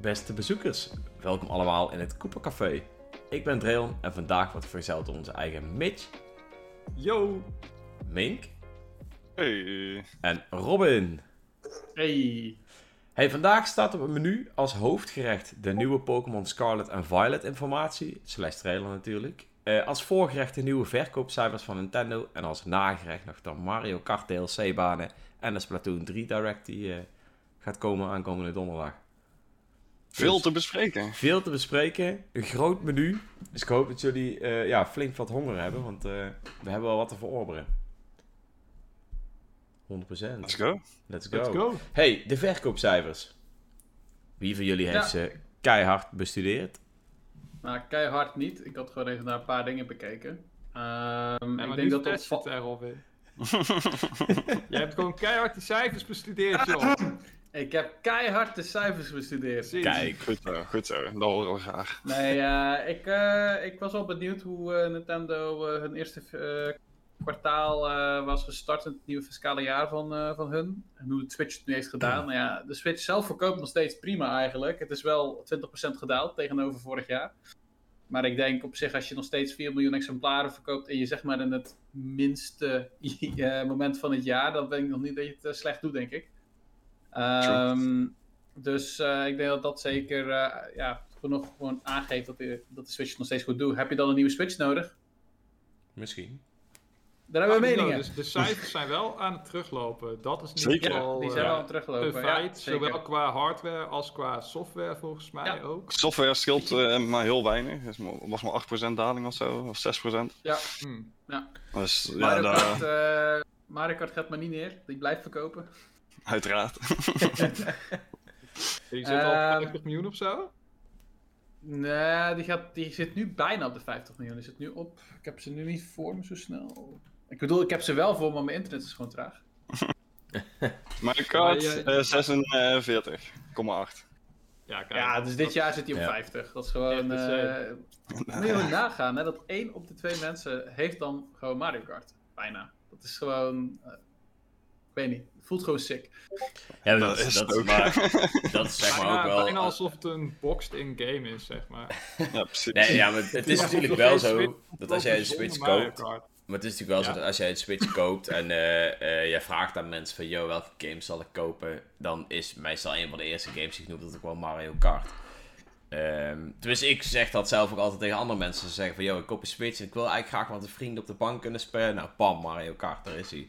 Beste bezoekers, welkom allemaal in het Coopercafé. Ik ben Dreon en vandaag wordt verzeld door onze eigen Mitch, Yo! Mink Hey. en Robin. Hey! Hey, vandaag staat op het menu als hoofdgerecht de nieuwe Pokémon Scarlet en Violet informatie, slash trailer natuurlijk. Eh, als voorgerecht de nieuwe verkoopcijfers van Nintendo en als nagerecht nog de Mario Kart DLC banen en de Splatoon 3 Direct die eh, gaat komen aankomende donderdag. Veel Dus- te bespreken. Veel te bespreken, een groot menu. Dus ik hoop dat jullie eh, ja, flink wat honger hebben, want eh, we hebben wel wat te verorberen. 100%. Let's go. Let's go. Let's go! Hey, de verkoopcijfers. Wie van jullie heeft Ja. ze keihard bestudeerd? Nou, keihard niet. Ik had gewoon even naar een paar dingen bekeken. Ehm, Ja, ik denk dat het erop. Jij hebt gewoon keihard die cijfers bestudeerd, joh. Ik heb keihard de cijfers bestudeerd. Kijk, Goed zo, goed zo. Dat horen we graag. Nee, eh, ik, eh, ik was wel benieuwd hoe eh, Nintendo eh, hun eerste eh, kwartaal eh, was gestart in het nieuwe fiscale jaar van, eh, van hun. En hoe de Switch het nu heeft gedaan. Nou ja, de Switch zelf verkoopt nog steeds prima eigenlijk. Het is wel 20% gedaald tegenover vorig jaar. Maar ik denk op zich als je nog steeds 4 miljoen exemplaren verkoopt en je zeg maar in het minste eh, moment van het jaar, dan denk ik nog niet dat je het eh, slecht doet, denk ik. Ehm, dus eh, ik denk dat dat zeker eh, ja, genoeg gewoon aangeeft dat de, dat de Switch het nog steeds goed doet. Heb je dan een nieuwe Switch nodig? misschien. Daar hebben we Ah, meningen. Dus de cijfers zijn wel aan het teruglopen. Dat is niet Zeker. die eh, zijn wel aan het teruglopen. een feit. zowel qua hardware als qua software volgens mij Ja. ook. Software scheelt eh, maar heel weinig. Het was maar 8% daling of zo, of 6%. Ja, Hm. Dus ja, Mario, daar- Kart, eh, Mario Kart gaat maar niet neer. Die blijft verkopen. Uiteraard. Die zit al Ehm, 50 miljoen of zo. Nee, die, gaat, die zit nu bijna op de 50 miljoen. Die zit nu op. Ik heb ze nu niet voor me zo snel. Ik bedoel, ik heb ze wel voor maar mijn internet is gewoon traag. Mario Kart eh, 46,8. Ja, kijk. Ja, dus dit jaar zit hij op Ja. 50. Dat is gewoon. Echt eh moet je nagaan, hè, dat één op de twee mensen heeft dan gewoon Mario Kart. Bijna. Dat is gewoon. eh, ik weet niet. Voelt gewoon sick. Ja, Dat is het ook. maar, dat is zeg maar ook wel... bijna alsof het een boxed-in game is, zeg maar. Ja, precies. Nee, ja, maar het is Ja, natuurlijk wel zo dat als jij een Switch koopt... Maar het is natuurlijk wel zo dat als jij een Switch koopt en eh, eh, jij vraagt aan mensen van... Yo, welke games zal ik kopen? Dan is meestal een van de eerste games die ik noem dat ook wel Mario Kart. Ehm dus ik zeg dat zelf ook altijd tegen andere mensen. Ze zeggen van, yo, ik koop een Switch en ik wil eigenlijk graag met een vriend op de bank kunnen spelen. Nou, bam, Mario Kart, daar is hij.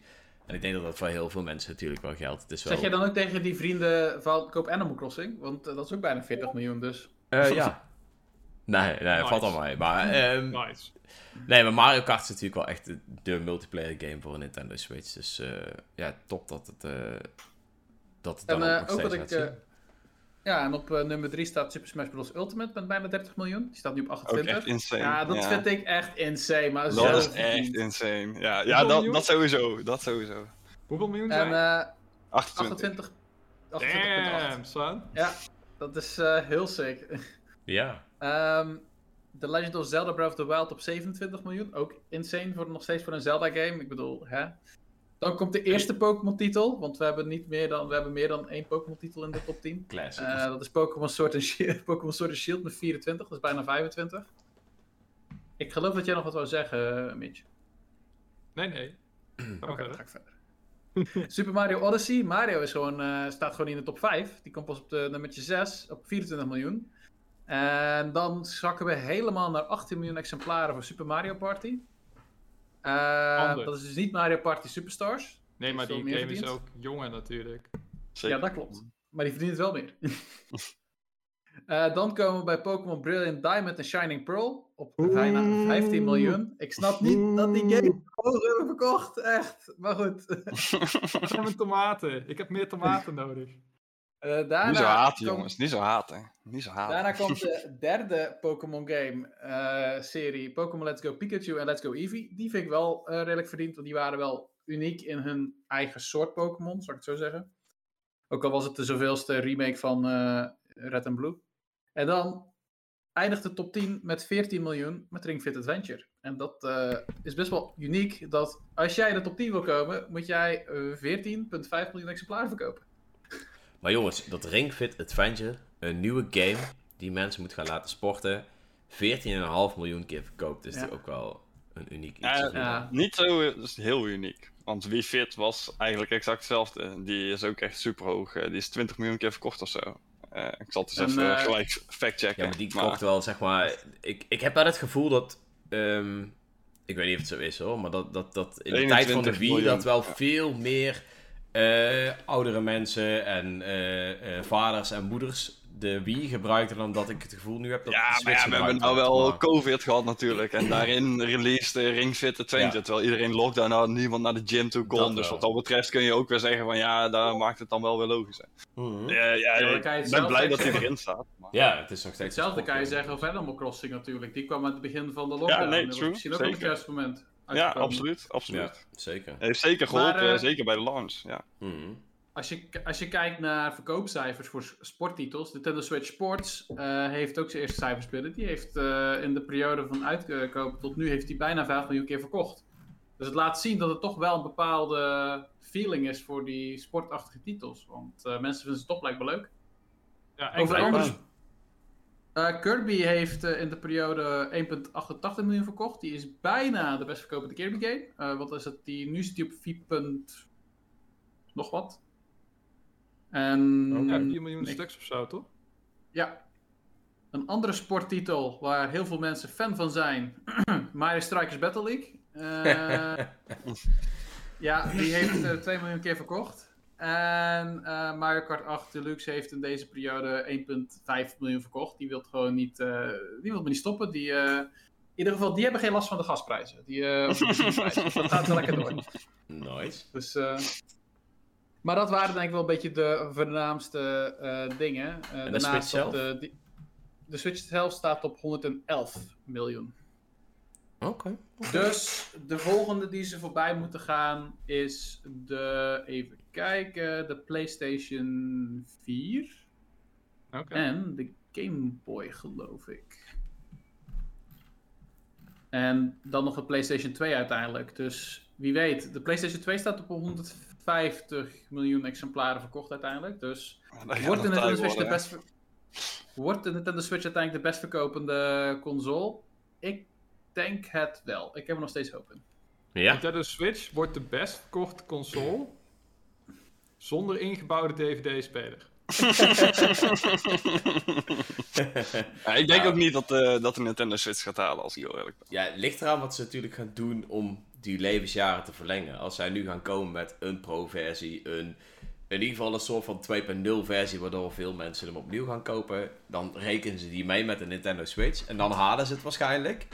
En ik denk dat dat voor heel veel mensen natuurlijk wel geldt. Het is wel... Zeg jij dan ook tegen die vrienden van koop Animal Crossing? Want eh, dat is ook bijna 40 miljoen dus. Eh, ja. Nee, nee, Nice. valt al mee. Maar, ehm, Nice. nee, maar Mario Kart is natuurlijk wel echt de, de multiplayer game voor een Nintendo Switch. Dus eh, ja, top dat het, eh, dat het dan En ook nog ook steeds wat ik. Ja, en op eh, nummer 3 staat Super Smash Bros. Ultimate met bijna 30 miljoen. Die staat nu op Ook 28. echt insane. ja, dat vind ik echt insane. Maar Dat is echt insane. Ja, ja Hoeveel dat, miljoen? dat sowieso. Dat sowieso. Hoeveel miljoen En zijn eh 28. 28. 28,8. Damn, son. Ja, dat is eh, heel sick. Ja, Ehm The Legend of Zelda Breath of the Wild op 27 miljoen. Ook insane voor, nog steeds voor een Zelda-game. Ik bedoel, hè. Dan komt de eerste Pokémon-titel. Want we hebben, niet meer dan, we hebben meer dan één Pokémon-titel in de top 10. classic. Eh, dat is Pokémon Sword and Shield, Pokémon Sword and Shield met 24. Dat is bijna 25. Ik geloof dat jij nog wat wou zeggen, eh, Mitch. Nee, nee. Oké, maar dan ga ik verder. Super Mario Odyssey. Mario is gewoon, eh, staat gewoon in de top 5. Die komt pas op de nummertje 6 op 24 miljoen. En dan zakken we helemaal naar 18 miljoen exemplaren voor Super Mario Party. Eh, dat is dus niet Mario Party Superstars. Nee, maar die game is ook jonger natuurlijk. Zeker. Ja, dat klopt. Maar die verdient het wel meer. Eh, dan komen we bij Pokémon Brilliant Diamond en Shining Pearl op bijna 15 miljoen. Ik snap niet dat die game hoog hebben verkocht, echt. Maar goed. Zijn mijn tomaten? Ik heb meer tomaten nodig. Eh, daarna Niet zo haten, komt- jongens. Niet zo haten. Niet zo haten. Daarna komt de derde Pokémon game eh, serie, Pokémon Let's Go Pikachu en Let's Go Eevee. Die vind ik wel eh, redelijk verdiend, want die waren wel uniek in hun eigen soort Pokémon, zou ik het zo zeggen. Ook al was het de zoveelste remake van Red and Blue. En dan eindigt de top 10 met 14 miljoen met Ring Fit Adventure. En dat is best wel uniek, dat als jij in de top 10 wil komen, moet jij eh, 14,5 miljoen exemplaren verkopen. Maar jongens, dat Ring Fit Adventure, een nieuwe game die mensen moet gaan laten sporten 14,5 miljoen keer verkoopt. Dus Ja. die ook wel een uniek iets. Is. Niet zo eh, dus heel uniek. Want Wii Fit was eigenlijk exact hetzelfde. Die is ook echt super hoog. Die is 20 miljoen keer verkocht of zo. Eh, ik zal het eens En, even eh, gelijk factchecken. Ja, maar die kocht wel, zeg maar... Ik, ik heb wel het gevoel dat... ehm, ik weet niet of het zo is hoor, maar dat, dat, dat in de tijd van de 21 Wii miljoen, dat wel ja. veel meer eh, oudere mensen en eh, eh, vaders en moeders de Wii gebruikten dan dat ik het gevoel nu heb dat de Ja, maar ja, we hebben nou wel maar- COVID gehad natuurlijk. En daarin released de Ring Fit de 20. Ja. Terwijl iedereen lockdown had, niemand naar de gym toe kon. Dat dus wel. wat dat betreft kun je ook weer zeggen van ja, daar maakt het dan wel weer logisch. Hè. Mhm. Ja, ja, ik ben blij dat hij erin staat. maar- Ja, het is nog steeds... Hetzelfde een kan je zeggen over Animal Crossing natuurlijk. Die kwam aan het begin van de lockdown. nee, Dat was true, misschien ook zeker. juiste moment. Ja, uitgekomen. absoluut. Ja, absoluut. zeker. Heeft zeker geholpen, Maar, eh, zeker bij de launch. Ja. Mhm. Als je, als je kijkt naar verkoopcijfers voor sporttitels, Nintendo Switch Sports eh, heeft ook zijn eerste cijfers binnen. Die heeft eh, in de periode van uitkopen tot nu heeft hij bijna 5 miljoen keer verkocht. Dus het laat zien dat het toch wel een bepaalde feeling is voor die sportachtige titels. Want eh, mensen vinden ze toch blijkbaar leuk. Ja, Over blijkbaar- andere Eh, Kirby heeft eh, in de periode 1,88 miljoen verkocht. Die is bijna de best verkopende Kirby game. Eh, wat is het? Die, nu zit hij op 4. punt nog wat. En Ja, 4 miljoen ik- stuks of zo, toch? ja. Een andere sporttitel waar heel veel mensen fan van zijn. Mario Strikers Battle League. Eh, ja, die heeft eh 2 miljoen keer verkocht. En eh, Mario Kart 8 Deluxe heeft in deze periode 1,5 miljoen verkocht. Die wil gewoon niet, eh, die wil maar niet stoppen. Die, eh, in ieder geval, die hebben geen last van de gasprijzen. Die, de. Dus dat gaat wel lekker door. Nice. Dus, maar dat waren denk ik wel een beetje de voornaamste dingen. Eh, de daarnaast Switch zelf? De, die- de Switch zelf staat op 111 miljoen. Oké. Dus de volgende die ze voorbij moeten gaan is de, even kijken, de PlayStation 4 Oké. en de Game Boy geloof ik. En dan nog de PlayStation 2 uiteindelijk. Dus wie weet, de PlayStation 2 staat op 150 miljoen exemplaren verkocht uiteindelijk. Dus Wordt de Nintendo Switch de worden, best Wordt de Nintendo Switch uiteindelijk de best verkopende console? Ik denk het wel. Ik heb er nog steeds hoop in. Ja. Nintendo Switch wordt de best verkochte console zonder ingebouwde DVD-speler. Ja, ik denk Ja. ook niet dat, eh, dat de Nintendo Switch gaat halen, als ik heel eerlijk ben. Ja, het ligt eraan wat ze natuurlijk gaan doen om die levensjaren te verlengen. Als zij nu gaan komen met een pro-versie, een, in ieder geval een soort van 2.0 versie, waardoor veel mensen hem opnieuw gaan kopen, dan rekenen ze die mee met de Nintendo Switch. En dan halen ze het waarschijnlijk.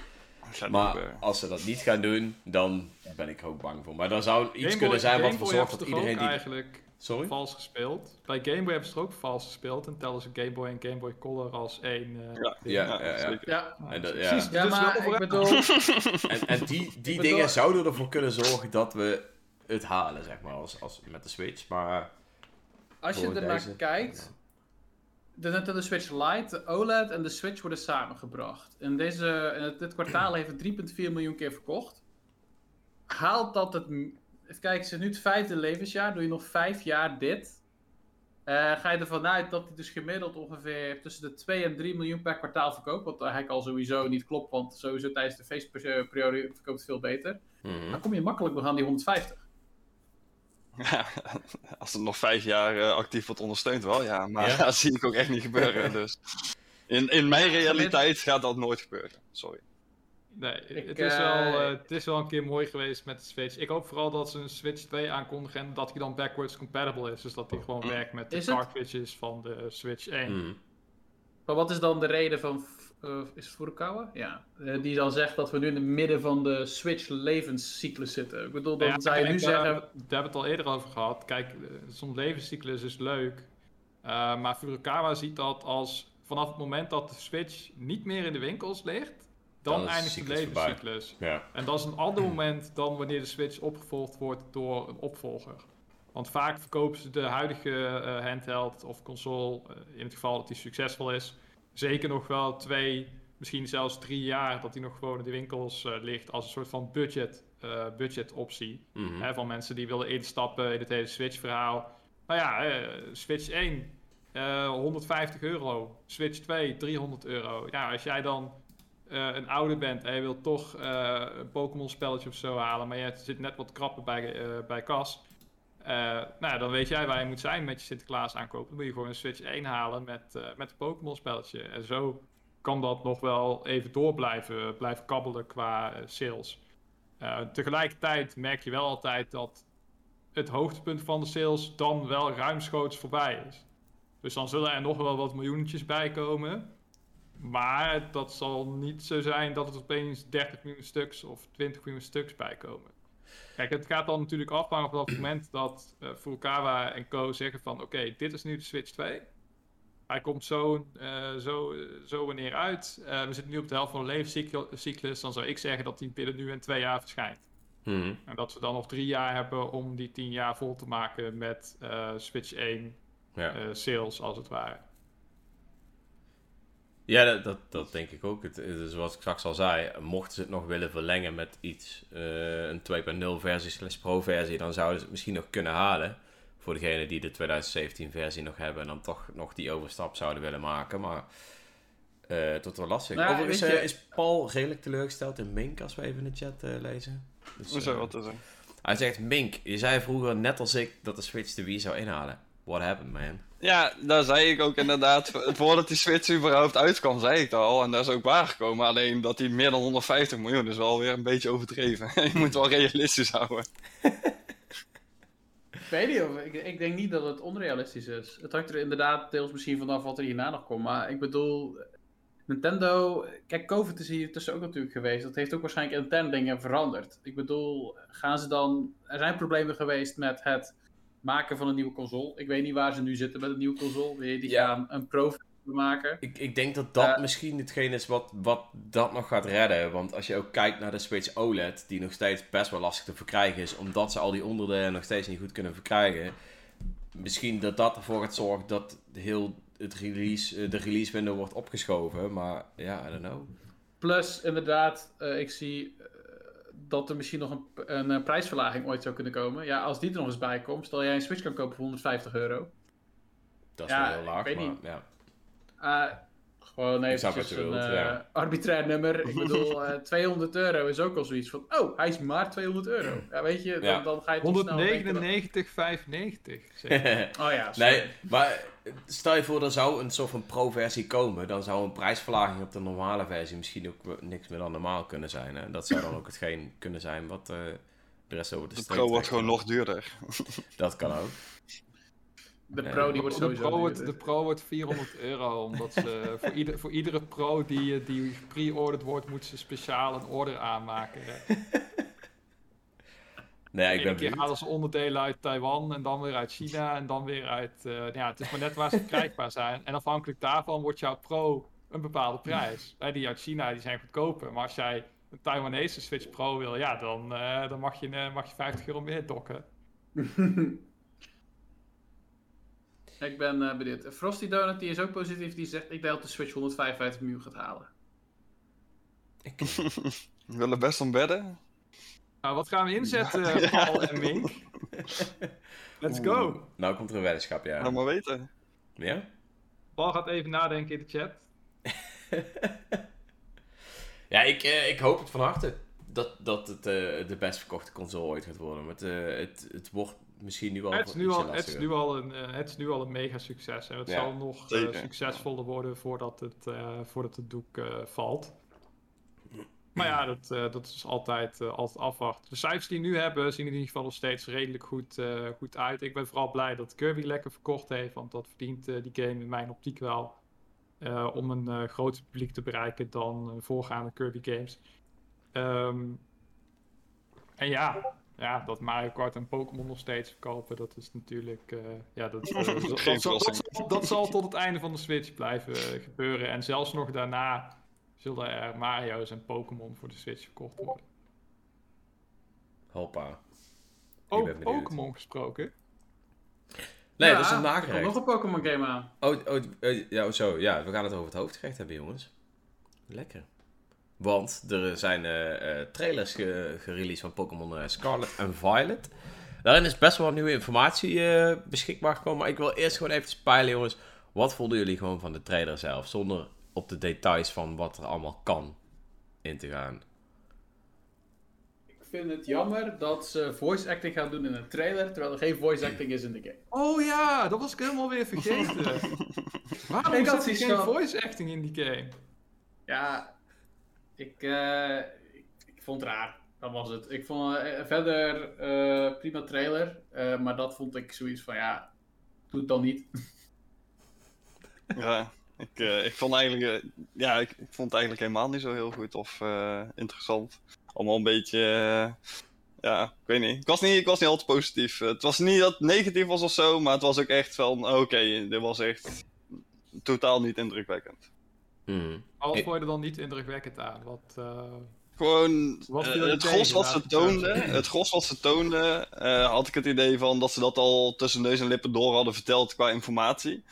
Maar als ze dat niet gaan doen, dan ben ik er ook bang voor. Maar dan zou iets Game Boy- kunnen zijn wat ervoor zorgt dat iedereen ook die... eigenlijk Sorry? vals gespeeld. Bij Game Boy hebben ze er ook vals gespeeld en tellen ze Game Boy en Game Boy Color als één. eh, Ja, ding. Ja, ja, ja, ja. zeker. Ja, En dat- ja. precies, ja dus maar ik bedoel... En, en die, die Ik dingen bedoel- zouden ervoor kunnen zorgen dat we het halen, zeg maar, als, als, met de Switch. Maar Als je er naar deze. kijkt, de Nintendo Switch Lite, de OLED en de Switch worden samengebracht. In, deze, in het- dit kwartaal heeft het 3,4 miljoen keer verkocht. Haalt dat het... Even kijken, het is nu het vijfde levensjaar. Doe je nog vijf jaar dit. eh, ga je ervan uit dat hij dus gemiddeld ongeveer tussen de 2 en 3 miljoen per kwartaal verkoopt. Wat eigenlijk al sowieso niet klopt, want sowieso tijdens de feestperiode verkoopt het veel beter. Mhm. Dan kom je makkelijk nog aan die 150. Ja, als het nog vijf jaar eh, actief wordt ondersteund, wel ja. Maar Ja. dat zie ik ook echt niet gebeuren. Dus in, in mijn realiteit gaat dat nooit gebeuren. Sorry. Nee, Ik, het, is eh, wel, eh, het is wel een keer mooi geweest met de Switch. Ik hoop vooral dat ze een Switch 2 aankondigen en dat die dan backwards compatible is. Dus dat die gewoon werkt met de cartridges van de Switch 1. Mhm. Maar wat is dan de reden van. eh, is het Furukawa? Ja. Eh, die dan zegt dat we nu in het midden van de Switch levenscyclus zitten. Ik bedoel, dan Ja, zou je kijk, nu zeggen. Daar hebben we het al eerder over gehad. Kijk, eh, zo'n levenscyclus is leuk. Eh, maar Furukawa ziet dat als vanaf het moment dat de Switch niet meer in de winkels ligt, dan, Dan is de eindigt de levenscyclus. Ja. En dat is een ander moment dan wanneer de Switch opgevolgd wordt door een opvolger. Want vaak verkopen ze de huidige eh, handheld of console, eh, in het geval dat die succesvol is, zeker nog wel twee, misschien zelfs drie jaar dat die nog gewoon in de winkels eh, ligt als een soort van budget, budget optie. Mhm. Hè, van mensen die willen instappen in het hele Switch-verhaal. Nou ja, Switch 1 eh, 150 euro. Switch 2, 300 euro. Ja, als jij dan eh, een ouder bent en je wilt toch eh, een Pokémon spelletje of zo halen, maar je zit net wat krapper bij, eh, bij kas. nou, ja, dan weet jij waar je moet zijn met je Sinterklaas aankopen. Dan moet je gewoon een Switch 1 halen met, met een Pokémon spelletje. En zo kan dat nog wel even door blijven, kabbelen qua sales. Tegelijkertijd merk je wel altijd dat het hoogtepunt van de sales dan wel ruimschoots voorbij is. Dus dan zullen er nog wel wat miljoentjes bij komen. Maar dat zal niet zo zijn dat het opeens 30 miljoen stuks of 20 miljoen stuks bijkomen. Kijk, het gaat dan natuurlijk afhangen van het moment dat eh Furukawa en co zeggen van... Oké, dit is nu de Switch 2. Hij komt zo, eh, zo, zo wanneer uit. Eh, we zitten nu op de helft van de levenscyclus. Dan zou ik zeggen dat die binnen nu en twee jaar verschijnt. Mhm. En dat we dan nog drie jaar hebben om die tien jaar vol te maken met eh, Switch 1 Ja. eh, sales, als het ware. Ja, dat, dat, dat denk ik ook. Het, het- zoals ik straks al zei, mochten ze het nog willen verlengen met iets, eh, een 2.0 versie slash pro versie, dan zouden ze het misschien nog kunnen halen. Voor degenen die de 2017 versie nog hebben en dan toch nog die overstap zouden willen maken. Maar eh tot wel lastig. Nou, Overigens weet je- eh, is Paul redelijk teleurgesteld in Mink, als we even in de chat eh, lezen. Dus, Hoezo, wat is er? hij zegt, Mink, je zei vroeger net als ik dat de Switch de Wii zou inhalen. What happened, man? Ja, daar zei ik ook inderdaad. Voordat die Switch überhaupt uitkwam, zei ik dat al. En dat is ook waargekomen. Alleen dat die meer dan 150 miljoen is wel weer een beetje overdreven. je moet wel realistisch houden. Ik weet niet, of, ik, ik denk niet dat het onrealistisch is. Het hangt er inderdaad deels misschien vanaf wat er hierna nog komt. Maar ik bedoel, Nintendo... Kijk, COVID is hier tussen ook natuurlijk geweest. Dat heeft ook waarschijnlijk intern dingen veranderd. Ik bedoel, gaan ze dan... Er zijn problemen geweest met het maken van een nieuwe console. Ik weet niet waar ze nu zitten met een nieuwe console. Weer Die Ja. gaan een pro maken. Ik, ik denk dat dat Eh. misschien hetgeen is wat, wat dat nog gaat redden. Want als je ook kijkt naar de Switch OLED, die nog steeds best wel lastig te verkrijgen is, omdat ze al die onderdelen nog steeds niet goed kunnen verkrijgen. Misschien dat dat ervoor gaat zorgen dat heel het release, eh, de release window wordt opgeschoven. Maar ja, I don't know. Plus, inderdaad, eh, ik zie dat er misschien nog een, een, eh, prijsverlaging ooit zou kunnen komen. Ja, als die er nog eens bij komt, stel jij een Switch kan kopen voor 150 euro. Dat is Ja, wel heel ik laag, weet maar niet. ja. Ah, gewoon even een wilt, eh, ja. arbitrair nummer. Ik bedoel, eh 200 euro is ook al zoiets van, oh, hij is maar 200 euro. Ja, weet je, dan, Ja. dan ga je toch snel denken dat- 199,95. zeg. Oh ja, sorry. nee, maar stel je voor, er zou een soort van pro-versie komen. Dan zou een prijsverlaging op de normale versie misschien ook niks meer dan normaal kunnen zijn. Hè? Dat zou dan ook hetgeen kunnen zijn wat eh, de rest over de, De Pro wordt gewoon nog duurder. Dat kan ook. De Nee, pro die wordt de, sowieso pro wordt, de Pro wordt 400 euro, omdat ze voor, ieder, voor iedere Pro die, die pre-ordered wordt, moeten ze speciaal een order aanmaken. Nee, ik Eén ben keer benieuwd. halen ze onderdelen uit Taiwan en dan weer uit China en dan weer uit... eh, ja, het is maar net waar ze verkrijgbaar zijn. En afhankelijk daarvan wordt jouw Pro een bepaalde prijs. Hè, die uit China die zijn goedkoper, maar als jij een Taiwanese Switch Pro wil, ja, dan, eh, dan mag, je, eh, mag je 50 euro meer dokken. Ik ben eh, benieuwd. Frosty Donut die is ook positief. Die zegt, ik denk dat de Switch 155 miljoen gaat halen. We willen best om bedden. Nou, wat gaan we inzetten, Paul en Mink? Let's go! Nou komt er een weddenschap, ja. Laat maar weten. Ja? Paul gaat even nadenken in de chat. Ja, ik, eh, ik hoop het van harte. Dat, dat het eh, de best verkochte console ooit gaat worden. Maar het, eh, het, het wordt misschien nu al Het is nu al, het is nu al een, eh, het is nu al een mega succes. En het Ja, zal nog succesvoller worden voordat het, eh, voordat het doek eh, valt. Maar ja, dat, eh, dat is altijd, eh, altijd afwachten. De cijfers die we nu hebben zien er in ieder geval nog steeds redelijk goed, eh, goed uit. Ik ben vooral blij dat Kirby lekker verkocht heeft. Want dat verdient die game in mijn optiek wel. om een groter publiek te bereiken dan voorgaande Kirby games. Ehm, en ja, ja, dat Mario Kart en Pokémon nog steeds verkopen, dat is natuurlijk. ja, dat, dat, zal, dat, tot het einde van de Switch blijven gebeuren. En zelfs nog daarna zullen er Mario's en Pokémon voor de Switch verkocht worden. Hoppa. Benieuwd. Pokémon gesproken. Nee, Ja, dat is een Er komt nagerecht. nog een Pokémon game aan. Oh, oh, eh, ja, zo. Ja, we gaan het over het hoofdgerecht hebben, jongens. Lekker. Want er zijn eh, eh, trailers ge gereleased van Pokémon eh, Scarlet en Violet. Daarin is best wel wat nieuwe informatie eh, beschikbaar gekomen. Maar ik wil eerst gewoon even spelen, jongens. Wat vonden jullie gewoon van de trailer zelf? Zonder op de details van wat er allemaal kan in te gaan. Ik vind het jammer dat ze voice acting gaan doen in een trailer, terwijl er geen voice acting is in de game. Oh ja, dat was ik helemaal weer vergeten. Waarom Ik had zit er geen van- voice acting in die game? Ja, ik, eh, ik, ik vond het raar. Dat was het. Ik vond eh, verder eh, prima trailer, eh, maar dat vond ik zoiets van ja, doe het dan niet. Ja, ik, eh, ik vond eigenlijk, eh, ja, ik, ik vond het eigenlijk helemaal niet zo heel goed of eh, interessant. Allemaal een beetje, ja, ik weet niet. Ik was niet, ik was niet al te positief. het was niet dat het negatief was of zo, maar het was ook echt van, oké, dit was echt totaal niet indrukwekkend. Vond je er dan niet indrukwekkend aan? Wat, eh, Gewoon, Wat het gros wat ze ik het gros wat ze toonden, eh, had ik het idee van dat ze dat al tussen neus en lippen door hadden verteld qua informatie.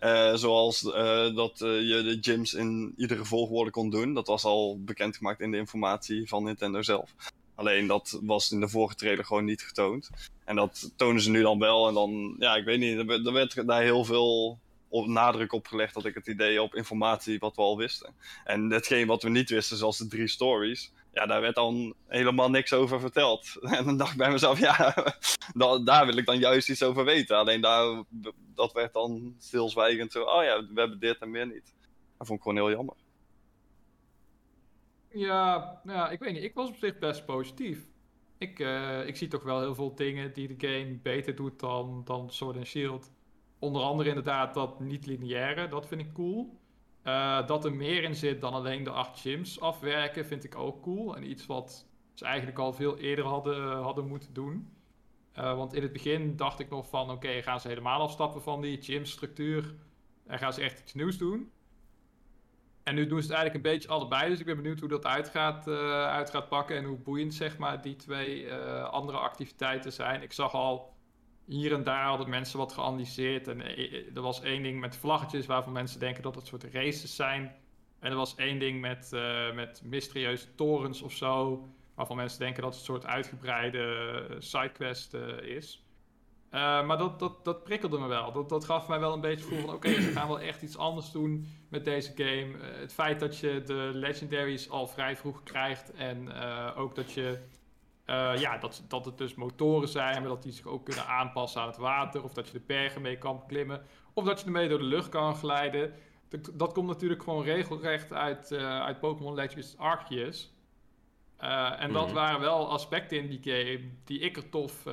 Eh, zoals eh, dat eh, je de gyms in iedere volgorde kon doen. Dat was al bekendgemaakt in de informatie van Nintendo zelf. Alleen dat was in de vorige trailer gewoon niet getoond. En dat tonen ze nu dan wel. En dan, ja, ik weet niet, er werd, er daar heel veel nadruk op gelegd, dat ik het idee op informatie wat we al wisten. En hetgeen wat we niet wisten, zoals de drie stories, ja, daar werd dan helemaal niks over verteld. En dan dacht ik bij mezelf, ja, da- daar wil ik dan juist iets over weten. Alleen daar, dat werd dan stilzwijgend zo, oh ja, we hebben dit en meer niet. Dat vond ik gewoon heel jammer. Ja, nou ik weet niet. Ik was op zich best positief. Ik, eh, ik zie toch wel heel veel dingen die de game beter doet dan, dan Sword and Shield. Onder andere inderdaad dat niet-lineaire, dat vind ik cool. Eh, dat er meer in zit dan alleen de acht gyms afwerken, vind ik ook cool. En iets wat ze eigenlijk al veel eerder hadden, hadden moeten doen. Eh, want in het begin dacht ik nog van, oké, gaan ze helemaal afstappen van die gym-structuur en gaan ze echt iets nieuws doen? En nu doen ze het eigenlijk een beetje allebei, dus ik ben benieuwd hoe dat uit gaat, eh, uit gaat pakken en hoe boeiend zeg maar die twee eh, andere activiteiten zijn. Ik zag al hier en daar hadden mensen wat geanalyseerd en eh, eh, er was één ding met vlaggetjes waarvan mensen denken dat het soort races zijn. En er was één ding met, eh, met mysterieuze torens of zo, waarvan mensen denken dat het een soort uitgebreide sidequest is. Maar dat, dat, dat prikkelde me wel. Dat, dat gaf mij wel een beetje het gevoel van... oké, ze gaan wel echt iets anders doen met deze game. Het feit dat je de legendaries al vrij vroeg krijgt... en ook dat je... eh, ja, dat, dat het dus motoren zijn... maar dat die zich ook kunnen aanpassen aan het water... of dat je de bergen mee kan klimmen... of dat je ermee door de lucht kan glijden. Dat, dat komt natuurlijk gewoon regelrecht uit, eh, uit Pokémon Legends Arceus... Eh, en dat Mhm. waren wel aspecten in die game die ik er tof,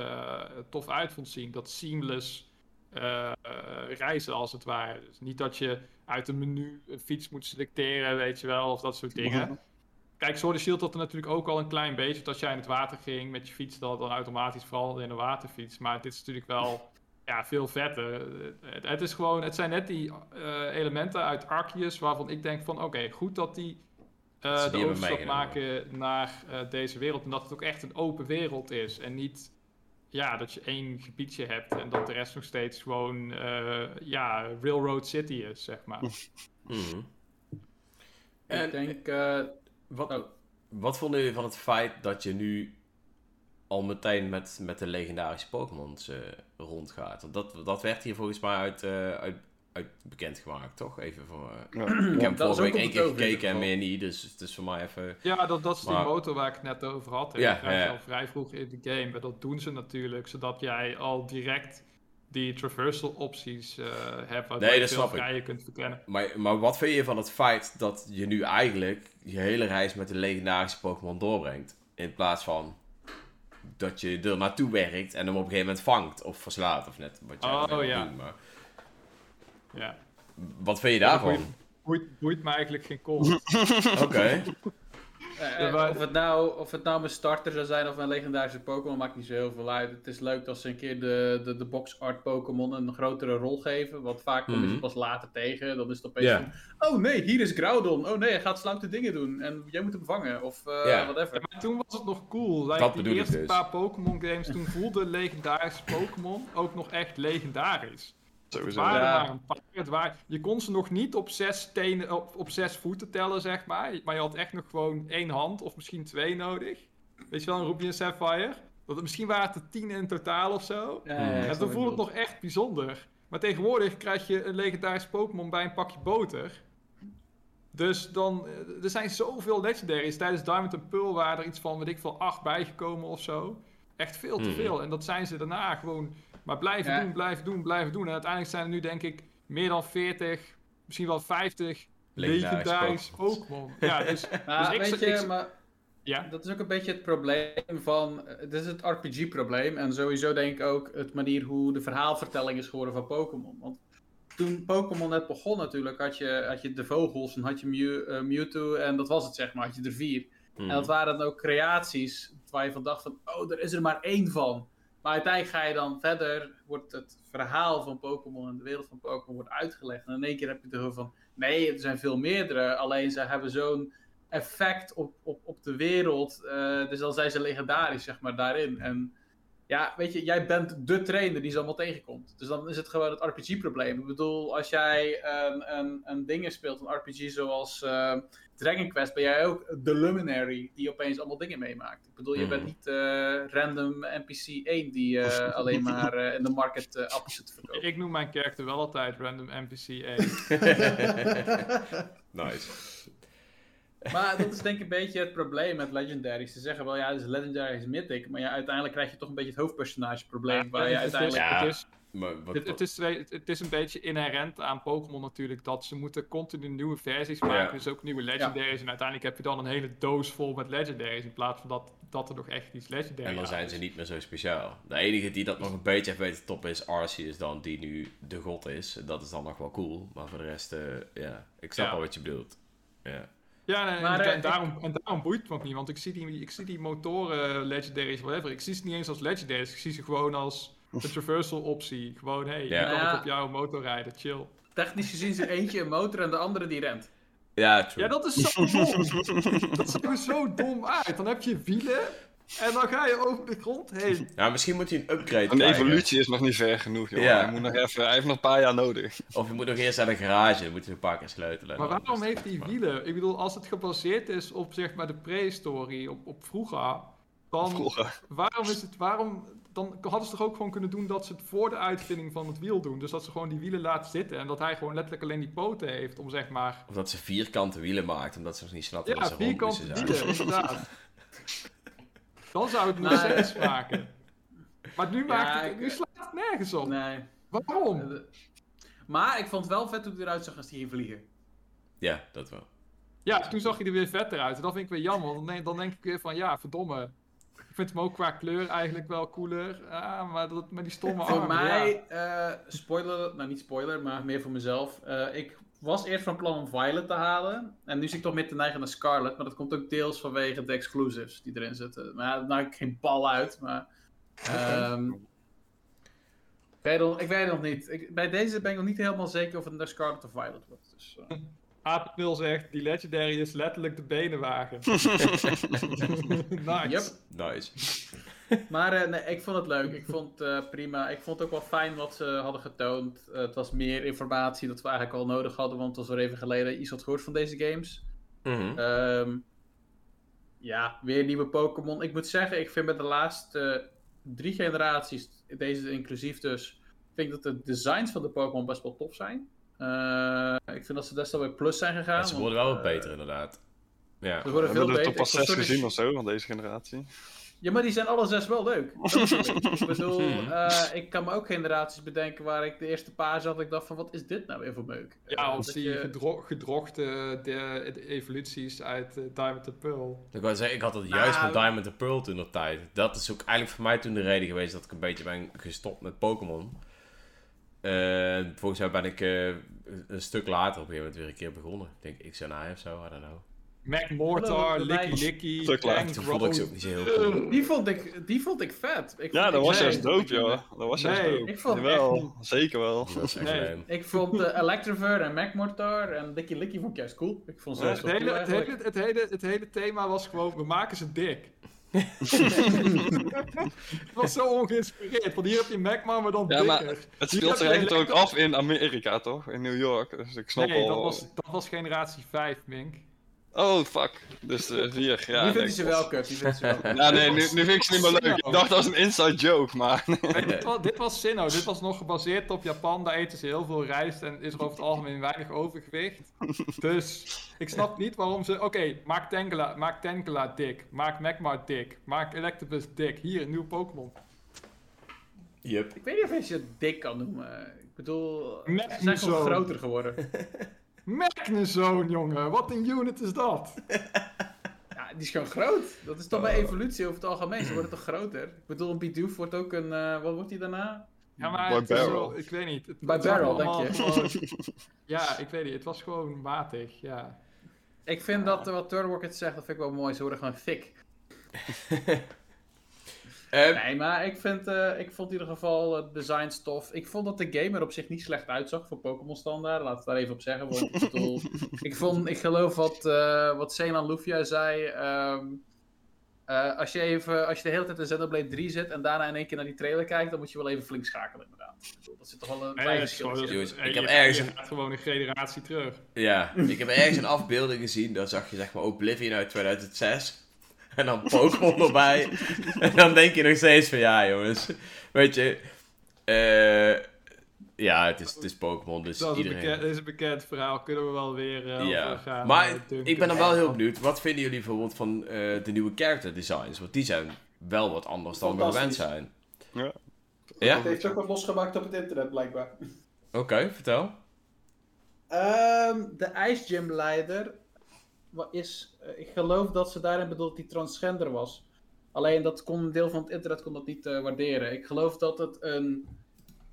tof uit vond zien. Dat seamless reizen als het ware. Dus niet dat je uit een menu een fiets moet selecteren, weet je wel, of dat soort dingen. Kijk, Sword Shield had er natuurlijk ook al een klein beetje. Dat als jij in het water ging met je fiets, dat het dan automatisch veranderde in een waterfiets. Maar dit is natuurlijk wel ja, veel vetter. Het, het is gewoon, het zijn net die eh, elementen uit Arceus waarvan ik denk van, oké, goed dat die eh, Dat de overstap maken naar eh, deze wereld. En dat het ook echt een open wereld is. En niet ja, dat je één gebiedje hebt en dat de rest nog steeds gewoon eh, ja, Railroad City is, zeg maar. Ik En denk, eh, wat, oh. wat vonden jullie van het feit dat je nu al meteen met, met de legendarische Pokémons eh, rondgaat? Want dat, dat werd hier volgens mij uit, eh, uit, uit bekendgemaakt, toch? Even voor. eh, Ja. ik heb vorige week ook één keer gekeken en meer niet, dus het is voor mij even. Ja, dat, dat is die Maar- motor waar ik het net over had. hè. Ja, je ja. al vrij vroeg in de game. En dat doen ze natuurlijk, zodat jij al direct die traversal opties eh, hebt. Nee, je veel kunt verkennen. Maar, maar wat vind je van het feit dat je nu eigenlijk je hele reis met de legendarische Pokémon doorbrengt? In plaats van dat je er naartoe werkt en hem op een gegeven moment vangt of verslaat of net wat jij Oh, ja. doen. Maar Ja. wat vind je Ja, daarvan? boeit, boeit, boeit me eigenlijk geen kont. Oké. Ja, maar- of, het nou, of het nou mijn starter zou zijn of mijn legendarische Pokémon, maakt niet zo heel veel uit. Het is leuk als ze een keer de, de, de box art Pokémon een grotere rol geven. Want vaak kom je Mhm. ze pas later tegen. Dan is het opeens Ja. van, oh nee, hier is Groudon. Oh nee, hij gaat sloute dingen doen. En jij moet hem vangen. Of eh Ja. whatever. Maar toen was het nog cool. Like, Dat die bedoel ik eerste dus. paar Pokémon games, toen voelde legendarische Pokémon ook nog echt legendarisch. Het Sowieso. waren Ja. maar een paar. Het waren, je kon ze nog niet op zes, tenen, op, op zes voeten tellen, zeg maar. Maar je had echt nog gewoon één hand of misschien twee nodig. Weet je wel, een Ruby en Sapphire. Dat, misschien waren het er tien in totaal of zo. Ja, ja, ja, ik en toen voelde het nog echt bijzonder. Maar tegenwoordig krijg je een legendarisch Pokémon bij een pakje boter. Dus dan, eh, er zijn zoveel legendaries. Tijdens Diamond and Pearl waren er iets van, weet ik veel, acht bijgekomen of zo. Echt veel te Hmm. veel. En dat zijn ze daarna gewoon maar blijven Ja. doen, blijven doen, blijven doen. En uiteindelijk zijn er nu denk ik meer dan 40, misschien wel 50 Legendarische Pokémon. Ja, dus, dus ik- weet je, ik- maar ja. dat is ook een beetje het probleem van. Het is het RPG-probleem. En sowieso denk ik ook het manier hoe de verhaalvertelling is geworden van Pokémon. Want toen Pokémon net begon, natuurlijk, had je, had je de vogels en had je Mew, eh, Mewtwo. En dat was het, zeg maar. Had je er vier. Mhm. En dat waren dan ook creaties waar je van dacht van, oh, er is er maar één van. Maar uiteindelijk ga je dan verder, wordt het verhaal van Pokémon en de wereld van Pokémon wordt uitgelegd. En in één keer heb je er van, nee, er zijn veel meerdere. Alleen ze hebben zo'n effect op, op, op de wereld. eh, dus dan zijn ze legendarisch, zeg maar, daarin. En ja, weet je, jij bent de trainer die ze allemaal tegenkomt. Dus dan is het gewoon het RPG-probleem. Ik bedoel, als jij een, een, een dingen speelt, een RPG zoals eh, Dragon Quest, ben jij ook de Luminary die opeens allemaal dingen meemaakt. Ik bedoel, je Mhm. bent niet eh, random NPC 1 die eh, alleen maar eh, in de market eh appels zit te verkopen. Ik noem mijn karakter wel altijd random NPC 1. nice. Maar dat is denk ik een beetje het probleem met Legendaries. Ze zeggen wel, ja, dus Legendary is mythic. Maar ja, uiteindelijk krijg je toch een beetje het hoofdpersonage probleem. waar je is, uiteindelijk... Ja. het, is, Maar wat, het, het, is, het, is een beetje inherent aan Pokémon natuurlijk dat ze moeten continu nieuwe versies Ja. maken. Dus ook nieuwe legendaries. En uiteindelijk heb je dan een hele doos vol met legendaries. In plaats van dat, dat er nog echt iets legendaries en dan zijn is. ze niet meer zo speciaal. De enige die dat nog een beetje heeft weten te toppen is Arceus dan, die nu de god is. Dat is dan nog wel cool. Maar voor de rest, eh, ja, ik snap Ja. wel wat je bedoelt. Ja. Ja, en, Maar, en, eh, daarom, en daarom boeit het me ook niet. Want ik zie die, ik zie die motoren, legendaries, whatever. Ik zie ze niet eens als legendaries. Ik zie ze gewoon als een traversal optie. Gewoon, hey, Ja. je kan Ja. op jouw motor rijden, chill. Technisch gezien is er eentje een motor en de andere die rent. Ja, true. Ja, dat is zo dom. dat ziet er zo dom uit. Dan heb je wielen en dan ga je over de grond heen. Ja, misschien moet hij een upgrade Een krijgen. evolutie is nog niet ver genoeg, joh. Ja. Hij, moet nog even, hij heeft nog een paar jaar nodig. Of je moet nog eerst naar de garage, dan moet je een paar keer sleutelen. Maar waarom heeft hij wielen? Ik bedoel, als het gebaseerd is op zeg maar de prehistorie, op, op vroeger, dan Vroeger. waarom is het, waarom, dan hadden ze toch ook gewoon kunnen doen dat ze het voor de uitvinding van het wiel doen. Dus dat ze gewoon die wielen laten zitten en dat hij gewoon letterlijk alleen die poten heeft om zeg maar, Of dat ze vierkante wielen maakt, omdat ze nog niet snapten ja, dat ze rond vierkante moesten zijn. wielen, inderdaad. Dan zou het nog sens maken. Maar nu, maakt het, ik- nu slaat het nergens op. Nee. Waarom? Eh, Maar ik vond het wel vet hoe hij eruit zag als hij ging vliegen. Ja, dat wel. Ja, toen zag hij er weer vetter uit. En dat vind ik weer jammer. Dan denk, dan denk ik weer van, ja, verdomme. Ik vind hem ook qua kleur eigenlijk wel cooler. Ah, maar, dat, maar die stomme Voor armen, ja. mij, eh, spoiler, nou niet spoiler, maar meer voor mezelf. Eh, ik was eerst van plan om Violet te halen. En nu zit ik toch meer te neigen naar Scarlet. Maar dat komt ook deels vanwege de exclusives die erin zitten. Maar maak ik geen bal uit. Maar, ehm, ik, weet nog, ik weet nog niet. Ik, bij deze ben ik nog niet helemaal zeker of het naar Scarlet of Violet wordt. Dus, eh, Apenpil zegt, die Legendary is letterlijk de benenwagen. nice. Yep. Nice. Maar eh, nee, ik vond het leuk. Ik vond het eh, prima. Ik vond het ook wel fijn wat ze hadden getoond. Eh, het was meer informatie dat we eigenlijk al nodig hadden, want het was weer even geleden iets had gehoord van deze games. Mhm. Ehm, ja, weer nieuwe Pokémon. Ik moet zeggen, ik vind met de laatste drie generaties, deze inclusief dus, vind ik dat de designs van de Pokémon best wel tof zijn. Eh, ik vind dat ze best wel weer plus zijn gegaan. Ja, ze want, worden wel wat eh, beter, inderdaad. Ja. Ze We worden veel hebben er beter. toch pas zes gezien of zo, van deze generatie. ja, maar die zijn alle zes wel leuk. Ik. bedoel, eh, ik kan me ook generaties bedenken waar ik de eerste paar zat. Ik dacht van, wat is dit nou weer voor meuk? Ja, dat die je- gedro de, de evoluties uit Diamond and Pearl. Ik wou zeggen, ik had het juist Nou, met Diamond and Pearl toen de tijd. Dat is ook eigenlijk voor mij toen de reden geweest dat ik een beetje ben gestopt met Pokémon. Eh, volgens mij ben ik eh, een stuk later op een gegeven moment weer een keer begonnen. Ik denk XNI of zo, I don't know. Mac Mortar, Licky. Licky. Tank Toen vond ik ze ook niet zo heel cool. Die vond ik, die vond ik vet. Ik Ja, vond- dat ik was juist dope, joh. Dat was juist Nee, dope. ik vond het Jawel, zeker wel. Echt Nee. Ik vond uh, Electrover en Magmortar en Licky Licky vond ik juist cool. Ik vond ze Ja, Het wel hele, cool het, hele, het, hele, het hele thema was gewoon, we maken ze dik. Het was zo ongeïnspireerd, want hier heb je Magma, maar dan Ja, maar. Het speelt zich eigenlijk ook af in Amerika, toch? In New York. Dus ik snap Nee, al... dat was, dat was generatie 5, Mink. Oh, fuck. Dus eh, vier. Ja, die nee, vindt hij ze wel kut, die vindt hij ze wel kut. Ja, nee, nu, nu vind ik ze niet meer leuk. Ik dacht dat was een inside joke, maar... Dit, was, dit was Sinnoh, dit was nog gebaseerd op Japan, daar eten ze heel veel rijst en is er over het algemeen weinig overgewicht. Dus ik snap niet waarom ze, oké, maak Tangela, maak Tangela dik, maak Magmar dik, maak Electabuzz dik, hier, een nieuw Pokémon. Yup. Ik weet niet of je ze dik kan noemen. Ik bedoel, Met ze zijn gewoon groter geworden. Magnezone, jongen, wat een unit is dat? Ja, die is gewoon groot. Dat is toch bij Oh. evolutie over het algemeen. Ze worden toch groter? Ik bedoel, een Bidoof wordt ook een... eh, wat wordt die daarna? Ja, maar Barrel. ik weet niet. Het, Bij Barrel, denk je? gewoon- ja, ik weet niet, het was gewoon matig, ja. Ik vind dat eh, wat Turtle Rocket zegt, dat vind ik wel mooi. Ze worden gewoon thick. Ehm, Nee, maar ik, vind, eh, ik vond in ieder geval het design tof. Ik vond dat de game er op zich niet slecht uitzag voor Pokémon standaard. Laat het daar even op zeggen. Want ik, bedoel, ik, vond, ik geloof wat, eh wat Celan Lufia zei. ehm, eh, als, je even, als je de hele tijd in Xenoblade 3 zit en daarna in één keer naar die trailer kijkt, dan moet je wel even flink schakelen inderdaad. Dat zit toch wel een klein verschil. Jongens, eh, ik heb ergens een- gaat gewoon een generatie terug. Ja, ik heb ergens een afbeelding gezien, daar zag je zeg maar Oblivion uit 2006. En dan Pokémon erbij. En dan denk je nog steeds van, ja jongens, weet je, eh, ja, het is, het is Pokémon, dus Dat is, een iedereen... bekend, is een bekend verhaal, kunnen we wel weer eh ja, over gaan. maar eh, ik ben dan wel heel benieuwd, wat vinden jullie bijvoorbeeld van eh, de nieuwe character designs? Want die zijn wel wat anders dan we gewend zijn. Ja. Ja? Het heeft ook wat losgemaakt op het internet blijkbaar. Oké, vertel. Ehm, de ijsgymleider wa- is, ik geloof dat ze daarin bedoelt die transgender was. Alleen dat kon een deel van het internet kon dat niet eh, waarderen. Ik geloof dat het een,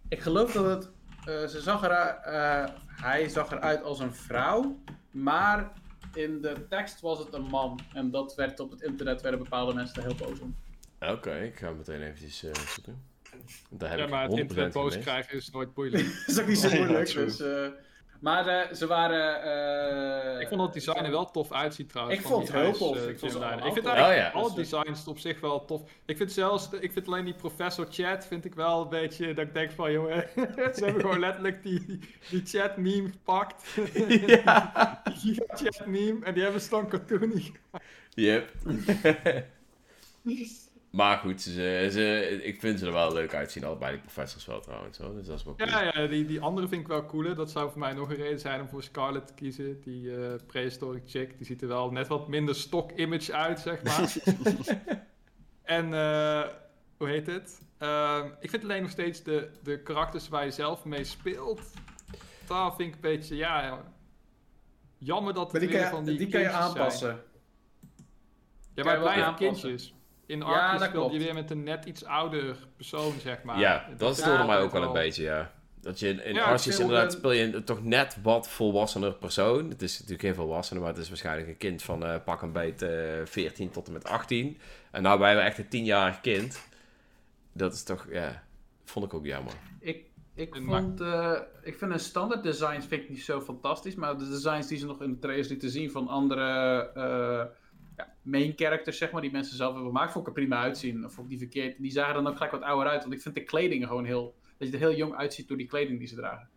ik geloof dat het, eh, ze zag eruit, eh, hij zag eruit als een vrouw, maar in de tekst was het een man. En dat werd op het internet werden bepaalde mensen er heel boos om. Oké, ik ga meteen eventjes eh, zoeken. Daar heb Ja, ik maar het 100% internet boos krijgen is nooit moeilijk. dat is ook niet zo moeilijk. dus, eh, maar eh, ze waren. eh, ik vond dat design er wel tof uitziet trouwens. Ik vond het heel ijs, tof. eh, Ik vond Ik vind eigenlijk Oh, ja. alle designs op zich wel tof. Ik vind zelfs, ik vind alleen die Professor Chat vind ik wel een beetje, dat ik denk van jongen, ze hebben gewoon letterlijk die, die chat meme gepakt. Ja. Die chat meme en die hebben ze dan cartoony Yep. Maar goed, ze, ze, ik vind ze er wel leuk uitzien, allebei die professors wel trouwens. Hoor. Dus dat is wel cool. Ja, ja die, die andere vind ik wel cooler. Dat zou voor mij nog een reden zijn om voor Scarlet te kiezen. Die eh, prehistoric chick, die ziet er wel net wat minder stock image uit, zeg maar. en, eh, hoe heet het? Ehm, ik vind alleen nog steeds de, de karakters waar je zelf mee speelt. Daar vind ik een beetje, ja... ja, Jammer dat Maar het die weer kan van je, die die kan je zijn. aanpassen. Ja, maar blijven kindjes. In Ja, dat speel je weer met een net iets ouder persoon, zeg maar. ja, dat stoorde ja, mij ook wel een beetje, ja. Dat je in, in Ja, Arceus inderdaad een- speel je een toch net wat volwassener persoon. Het is natuurlijk geen volwassene, maar het is waarschijnlijk een kind van eh, pak een beet eh 14 tot en met 18. En nou ben we echt een 10-jarig kind. Dat is toch, ja, vond ik ook jammer. Ik, ik, vond, eh, ik vind een standaard designs vind ik niet zo fantastisch, maar de designs die ze nog in de trailers lieten zien van andere eh, ja, main characters, zeg maar, die mensen zelf hebben gemaakt, vond ik er prima uitzien. Of vond ik die verkeerd. Die zagen er dan ook gelijk wat ouder uit, want ik vind de kleding gewoon heel, dat je er heel jong uitziet door die kleding die ze dragen.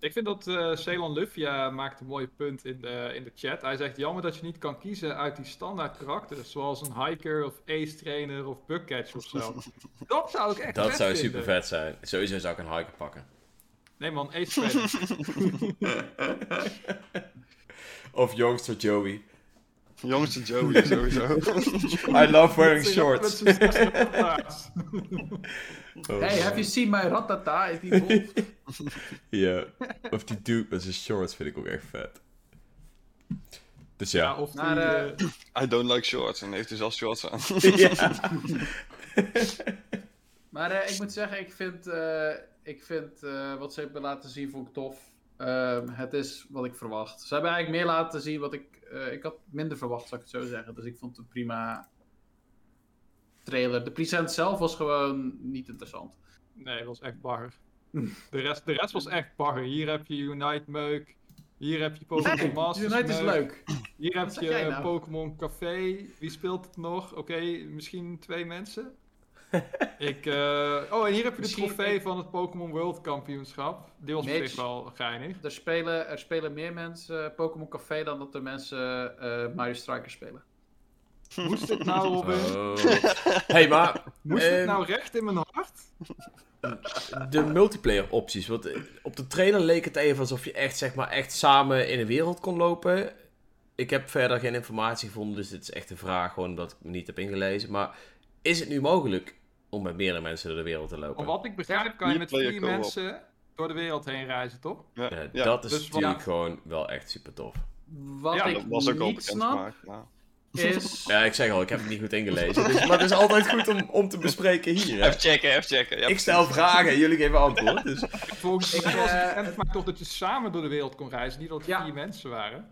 Ik vind dat eh Ceylon Lufia maakt een mooi punt in de, in de chat. Hij zegt, jammer dat je niet kan kiezen uit die standaard karakters, zoals een hiker of ace trainer of bugcatch of zo. dat zou ik echt Dat vet zou vinden. super vet zijn. Sowieso zou ik een hiker pakken. Nee man, ace trainer. Of youngster Joey. Jongste Joey, sowieso. I love wearing shorts. Oh, hey, have you seen my ratata? Is die wolf? Ja. Of die dude met zijn shorts vind ik ook echt vet. Dus Ja, ja. of die... Maar, eh, eh, I don't like shorts. En heeft hij zelf shorts aan. ja. Maar eh, ik moet zeggen, ik vind, eh, ik vind eh, wat ze hebben laten zien vond ik tof. Ehm, het is wat ik verwacht. Ze hebben eigenlijk meer laten zien wat ik... eh, ik had minder verwacht, zou ik het zo zeggen. Dus ik vond het een prima trailer. De present zelf was gewoon niet interessant. Nee, dat was echt bagger. De rest, de rest was echt bagger. Hier heb je Unite Meuk. Hier heb je Pokémon Masters Unite is leuk. Hier heb je jij nou? Pokémon Café. Wie speelt het nog? Oké, misschien twee mensen. Ik, eh, Oh, en hier heb je de Misschien- trofee ik- van het Pokémon World Kampioenschap. Die was op Mitch. zich wel geinig. Er spelen, er spelen meer mensen eh, Pokémon Café dan dat er mensen eh, Mario Strikers spelen. Moest dit nou, Robin? Oh. hey, maar Moest dit ehm, nou recht in mijn hart? de multiplayer opties. Want op de trailer leek het even alsof je echt, zeg maar, echt samen in een wereld kon lopen. Ik heb verder geen informatie gevonden, dus dit is echt een vraag gewoon dat ik me niet heb ingelezen. Maar is het nu mogelijk om met meerdere mensen door de wereld te lopen? Van wat ik begrijp kan je met vier mensen door de wereld heen reizen, toch? Ja, Ja, ja, dat is dus natuurlijk wat- gewoon wel echt super tof. Wat Ja, ik dat was ook al niet snap, gemaakt. maar- is... Ja, ik zeg al, ik heb het niet goed ingelezen. Dus, maar het is altijd goed om, om te bespreken hier. hè. Even checken, even checken. Ja, Ik stel vragen en jullie geven antwoord. Dus. Volgens Ik, mij was het eh, toch dat je samen door de wereld kon reizen, niet dat het Ja. vier mensen waren.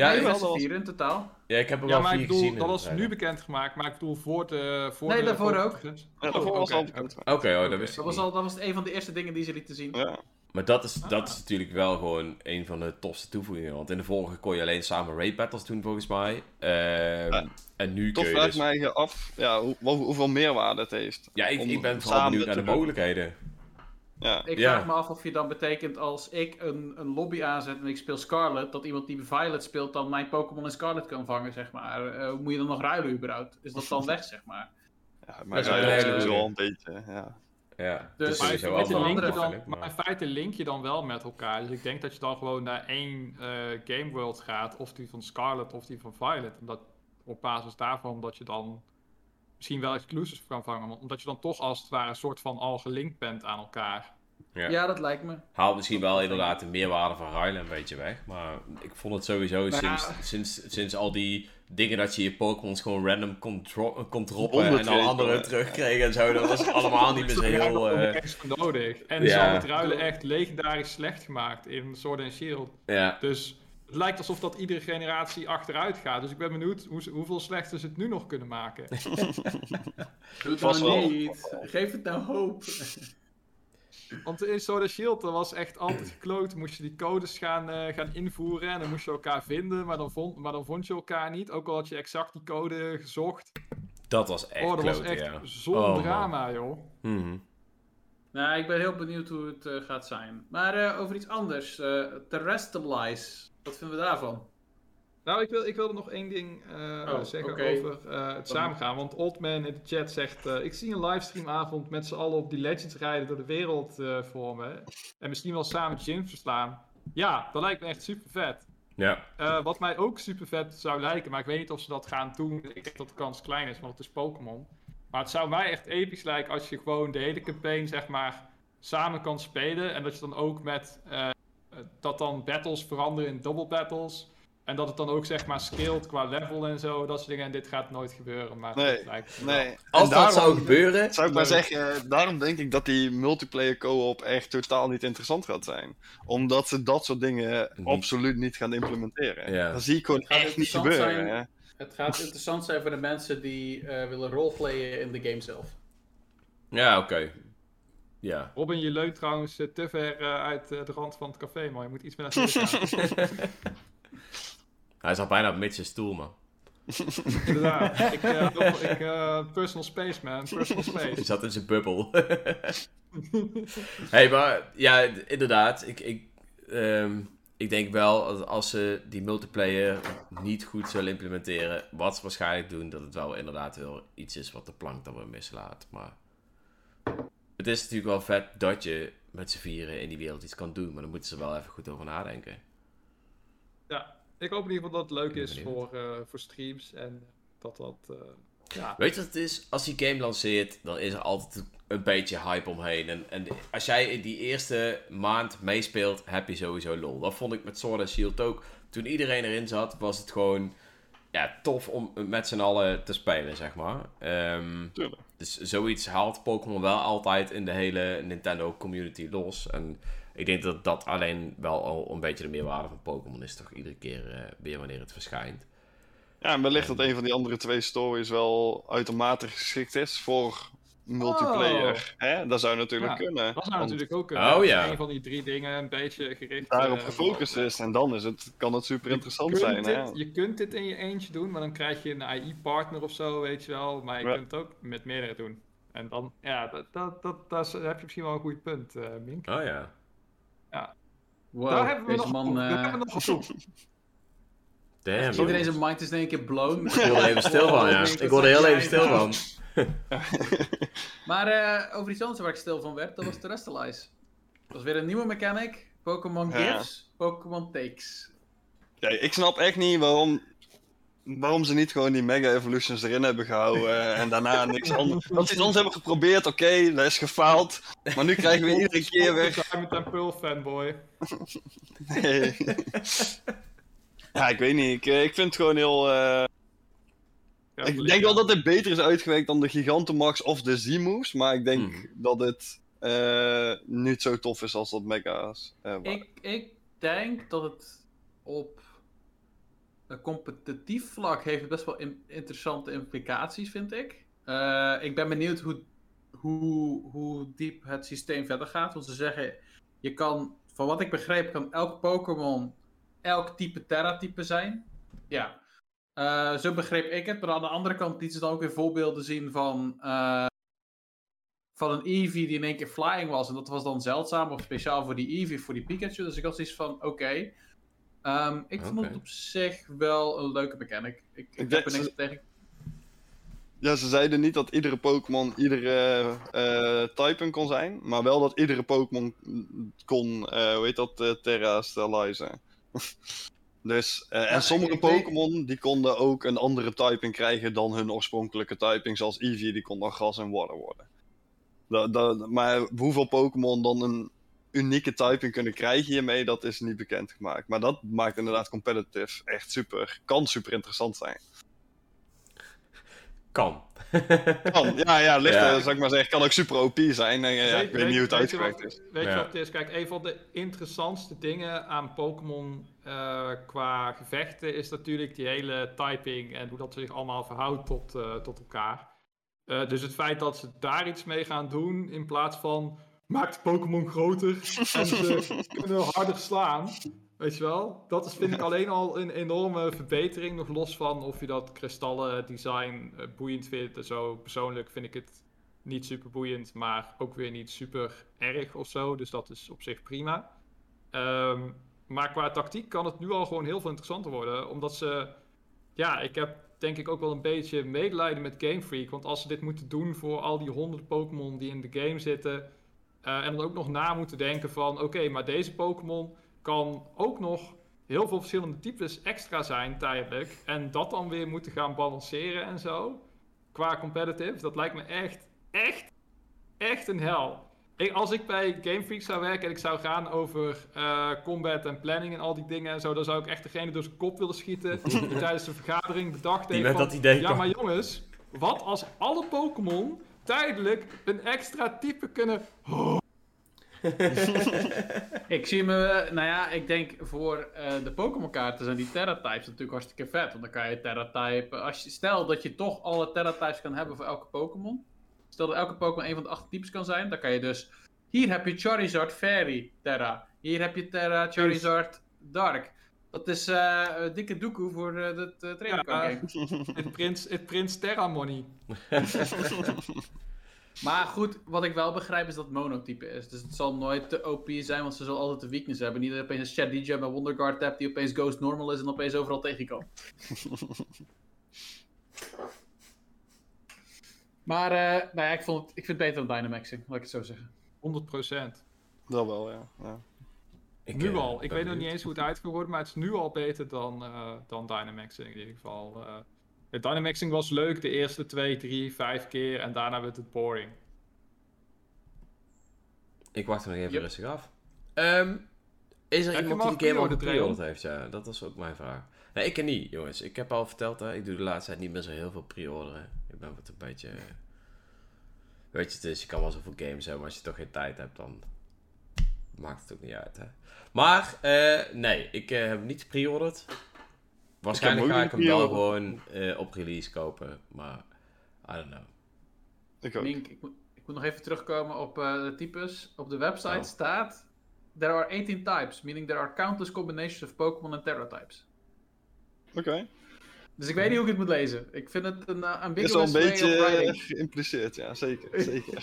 Ja, nee, dat was- vieren in totaal. ja, ik heb er Ja, wel maar vier ik bedoel, gezien. dat was nu bekendgemaakt, maar ik bedoel voor de... Voor Nee, daarvoor voor- ook. Ja, daarvoor was oké, al oh, dat Oké, wist ik Dat was, al, dat was een van de eerste dingen die ze lieten zien. Ja. Maar dat is, dat Ah. is natuurlijk wel gewoon een van de tofste toevoegingen. Want in de vorige kon je alleen samen raid battles doen, volgens mij. Ehm, Ja. En nu Toch kun je vraag dus... ik mij af ja, hoe, hoe- hoeveel meerwaarde het heeft. Ja, ik, ik ben vooral benieuwd naar de doen. Ja. Ik Ja. vraag me af of je dan betekent als ik een, een lobby aanzet en ik speel Scarlet, dat iemand die Violet speelt dan mijn Pokémon in Scarlet kan vangen, zeg maar. Eh, hoe moet je dan nog ruilen überhaupt? Is dat dan weg, zeg maar? Ja, maar dat is al een beetje. Ja. Ja, Dus- dus Maar in, feite link je dan, maar in feite link je dan wel met elkaar. Dus ik denk dat je dan gewoon naar één eh, Game World gaat. Of die van Scarlet of die van Violet. En dat op basis daarvan dat je dan misschien wel exclusives kan vangen. Omdat je dan toch als het ware een soort van al gelinkt bent aan elkaar. Ja. Ja, dat lijkt me. Haalt misschien wel inderdaad de meerwaarde van ruilen een beetje weg. Maar ik vond het sowieso Nou ja. sinds, sinds, sinds al die dingen dat je je Pokémons gewoon random kon, dro- kon droppen en dan ja. terugkregen en zo. Dat was allemaal niet meer zo heel... eh, nodig. En ja. ze hadden het ruilen echt legendarisch slecht gemaakt in Sword and Shield. ja. Dus het lijkt alsof dat iedere generatie achteruit gaat. Dus ik ben benieuwd hoe, hoeveel slechter ze het nu nog kunnen maken. Doe het Vast nou wel. niet. Geef het nou hoop. Want in Sword and Shield dat was echt altijd gekloot. Moest je die codes gaan, eh, gaan invoeren en dan moest je elkaar vinden, maar dan, vond, maar dan vond je elkaar niet. Ook al had je exact die code gezocht. Dat was echt oh, dat was kloten, echt ja. zo'n Oh, man. drama, joh. Mhm. Nou, ik ben heel benieuwd hoe het eh, gaat zijn. Maar eh, over iets anders. eh Terrestrialize. Wat vinden we daarvan? Nou, ik, wil, ik wilde nog één ding eh, Oh, zeggen over eh, het samengaan. Want Oldman in de chat zegt: eh, Ik zie een livestreamavond met z'n allen op die Legends rijden door de wereld eh voor me. En misschien wel samen gyms verslaan. Ja, dat lijkt me echt super vet. Ja. Eh, wat mij ook super vet zou lijken, maar ik weet niet of ze dat gaan doen. Ik denk dat de kans klein is, want het is Pokémon. Maar het zou mij echt episch lijken als je gewoon de hele campaign, zeg maar, samen kan spelen. En dat je dan ook met, dat dan battles veranderen in double battles. En dat het dan ook, zeg maar, scaled qua level en zo, dat soort dingen. En dit gaat nooit gebeuren, maar Nee, lijkt wel. Nee. Als En dat daarom- zou gebeuren... Zou ik maar zeggen, eh, daarom denk ik dat die multiplayer co-op echt totaal niet interessant gaat zijn. Omdat ze dat soort dingen Niet. absoluut niet gaan implementeren. Ja. Dat zie ik gewoon Het gaat echt niet interessant gebeuren. zijn. Het gaat interessant zijn voor de mensen die eh, willen roleplayen in de game zelf. Ja, oké. Ja. Robin, je leunt trouwens eh, te ver eh, uit eh, de rand van het café, maar je moet iets meer naar gaan. Hij zat bijna op Mitch zijn stoel, man. Inderdaad. Ik, ik, eh, personal space, man. Personal Hij space. zat in zijn bubbel. hey, maar ja, inderdaad. Ik, ik, ehm, ik denk wel dat als ze die multiplayer niet goed zullen implementeren, wat ze waarschijnlijk doen, dat het wel inderdaad wel iets is wat de plank dan weer mislaat. Maar het is natuurlijk wel vet dat je met z'n vieren in die wereld iets kan doen, maar dan moeten ze er wel even goed over nadenken. Ja, ik hoop in ieder geval dat het leuk is benieuwd. voor, eh, voor streams en dat dat... eh, ja. Weet je wat het is? Als die game lanceert, dan is er altijd een beetje hype omheen. En, en als jij in die eerste maand meespeelt, heb je sowieso lol. Dat vond ik met Sword and Shield ook. Toen iedereen erin zat, was het gewoon ja, tof om met z'n allen te spelen, zeg maar. Ehm, Tuurlijk. Dus zoiets haalt Pokémon wel altijd in de hele Nintendo community los. En ik denk dat dat alleen wel al een beetje de meerwaarde van Pokémon is, toch iedere keer eh, weer wanneer het verschijnt. Ja, en wellicht dat een van die andere twee stories wel uitermate geschikt is voor multiplayer. Hè? Dat zou natuurlijk Ja, kunnen. Dat zou want natuurlijk ook Oh, een, ja. een van die drie dingen een beetje gericht... daarop eh, gefocust is en dan is het, kan het super interessant zijn. Hè? Je kunt dit in je eentje doen, maar dan krijg je een AI-partner of zo, weet je wel. Maar je Ja. kunt het ook met meerdere doen. En dan, ja, dat, dat, dat, dat heb je misschien wel een goed punt, eh Mink. Oh ja. Wow, daar hebben we deze nog man... Daar eh, hebben we nog. Damn. Iedereen zijn mind is in één keer blown. Ik word er even stil van, ja. Ik word er heel even stil van. Maar eh, over iets anders waar ik stil van werd, dat was Terrestrialize. Dat was weer een nieuwe mechanic. Pokémon Ja. Gives, Pokémon Takes. Ja, ik snap echt niet waarom, waarom ze niet gewoon die Mega Evolutions erin hebben gehouden en daarna niks anders. Dat ze anders hebben geprobeerd, oké, dat is gefaald. Maar nu krijgen we iedere keer weer. Diamond and Pearl fanboy. Nee. Ja, ik weet niet. Ik, eh, ik vind het gewoon heel. eh, Ik denk wel dat dit beter is uitgewerkt dan de Gigantamax of de Z-moves, maar ik denk Hmm. dat het eh, niet zo tof is als dat Mega's. eh. Ik, ik denk dat het op een competitief vlak heeft het best wel in- interessante implicaties, vind ik. Eh, ik ben benieuwd hoe, hoe, hoe diep het systeem verder gaat. Want ze zeggen, je kan, van wat ik begreep, kan elk Pokémon elk type Terra-type zijn. Ja. Eh, zo begreep ik het. Maar aan de andere kant lieten ze dan ook weer voorbeelden zien van, eh, van een Eevee die in één keer flying was. En dat was dan zeldzaam of speciaal voor die Eevee, voor die Pikachu. Dus ik had zoiets van, oké. Ehm, ik vond het op zich wel een leuke mechanic. Ik, ik, Ik heb er niks tegen. Ja, ze zeiden niet dat iedere Pokémon iedere eh, typing kon zijn, maar wel dat iedere Pokémon kon, hoe heet dat, Terra Sterilizen. dus, eh, Ja, en sommige weet- Pokémon die konden ook een andere typing krijgen dan hun oorspronkelijke typing, zoals Eevee, die kon dan gas en water worden. Da, da, maar hoeveel Pokémon dan een unieke typing kunnen krijgen hiermee, dat is niet bekendgemaakt. Maar dat maakt inderdaad competitive echt super, kan super interessant zijn. Kan. Kan, ja, ja, ligt, Ja. eh, zou ik maar zeggen, kan ook super OP zijn. En, ja, ik weet niet hoe het je uitgewerkt wat- is. Weet Ja. je wat het is? Kijk, een van de interessantste dingen aan Pokémon eh, qua gevechten is natuurlijk die hele typing en hoe dat zich allemaal verhoudt tot, eh, tot elkaar. Eh, dus het feit dat ze daar iets mee gaan doen in plaats van maakt de Pokémon groter en ze kunnen harder slaan. Weet je wel? Dat is, vind ik alleen al een enorme verbetering. Nog los van of je dat kristallen design boeiend vindt en zo. Persoonlijk vind ik het niet super boeiend, maar ook weer niet super erg of zo. Dus dat is op zich prima. Ehm, maar qua tactiek kan het nu al gewoon heel veel interessanter worden. Omdat ze. Ja, ik heb denk ik ook wel een beetje medelijden met Game Freak. Want als ze dit moeten doen voor al die honderden Pokémon die in de game zitten. eh, en dan ook nog na moeten denken van: oké, maar deze Pokémon kan ook nog heel veel verschillende types extra zijn tijdelijk. En dat dan weer moeten gaan balanceren en zo. Qua competitive, dat lijkt me echt, echt, echt een hel. Ik, als ik bij Game Freak zou werken en ik zou gaan over eh, combat en planning en al die dingen en zo, dan zou ik echt degene door zijn kop willen schieten die tijdens de vergadering bedacht Die heeft met van, dat idee ja maar jongens, wat als alle Pokémon tijdelijk een extra type kunnen... Ik zie me, nou ja, ik denk voor eh, de Pokémon kaarten zijn die Terra-types natuurlijk hartstikke vet. Want dan kan je Terra-type, als je, stel dat je toch alle Terra-types kan hebben voor elke Pokémon. Stel dat elke Pokémon een van de acht types kan zijn, dan kan je dus, hier heb je Charizard Fairy Terra. Hier heb je Terra Charizard Dark. Dat is eh, een dikke doekoe voor eh, het uh, training Ja, game. Het Prins, het Prins Terra Money. Maar goed, wat ik wel begrijp is dat het monotype is. Dus het zal nooit te OP zijn, want ze zullen altijd de weakness hebben. Niet dat je opeens een Chat DJ met Wonderguard hebt die opeens Ghost Normal is en opeens overal tegen kan. maar, eh, nou ja, ik, vond het, ik vind het beter dan Dynamaxing, laat ik het zo zeggen. 100%. Dat wel, ja. ja. Ik, nu eh, al. Ik weet nog niet eens hoe het uit gaat worden, maar het is nu al beter dan, eh dan Dynamaxing in ieder geval. eh. de Dynamaxing was leuk de eerste twee, drie, vijf keer en daarna werd het boring. Ik wacht er nog even Yep. rustig af. Ehm, is er Heb iemand die de game al gepreorderd, heeft? Ja, dat was ook mijn vraag. Nee, ik ken niet, jongens. Ik heb al verteld, hè, ik doe de laatste tijd niet meer zo heel veel pre-orderen. Ik ben wat een beetje... Weet je, het is, je kan wel zoveel games hebben, maar als je toch geen tijd hebt, dan maakt het ook niet uit, hè. Maar, eh, nee, ik eh, heb niet pre-orderd. Waarschijnlijk ga ik hem wel gewoon eh, op release kopen, maar I don't know. Ik ook. Mink, ik, moet- ik moet nog even terugkomen op eh, de types. Op de website Oh. staat, there are 18 types, meaning there are countless combinations of Pokémon and Terra types. Oké. Dus ik weet niet hoe ik het moet lezen. Ik vind het een uh, Is ambiguous wel een way of beetje writing. geïmpliceerd, ja, zeker. zeker.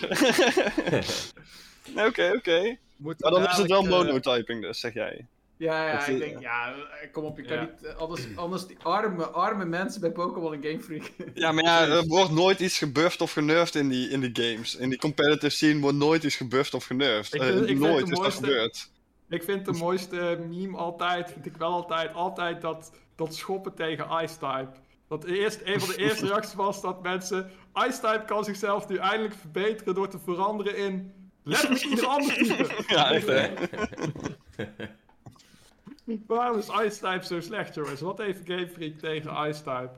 Oké, oké. Maar dan is het wel eh, monotyping dus, zeg jij. Ja, ja, Dat ik is- denk, ja, eh, kom op, je kan Ja. niet, eh, anders, anders die arme, arme mensen bij Pokémon en Game Freak. Ja, maar ja, er wordt nooit iets gebufft of genervd in die, in die games. In die competitive scene wordt nooit iets gebufft of genervd. Ik Eh, nooit de is dat mooiste- gebeurd. Ik vind de mooiste meme altijd, vind ik wel altijd, altijd dat, dat schoppen tegen Ice-type. Dat eerst, een van de eerste reacties was dat mensen, Ice-type kan zichzelf nu eindelijk verbeteren door te veranderen in letterlijk ieder ander type. Ja, echt hè. Waarom is Ice-type zo slecht jongens? Wat heeft Game Freak tegen Ice-type?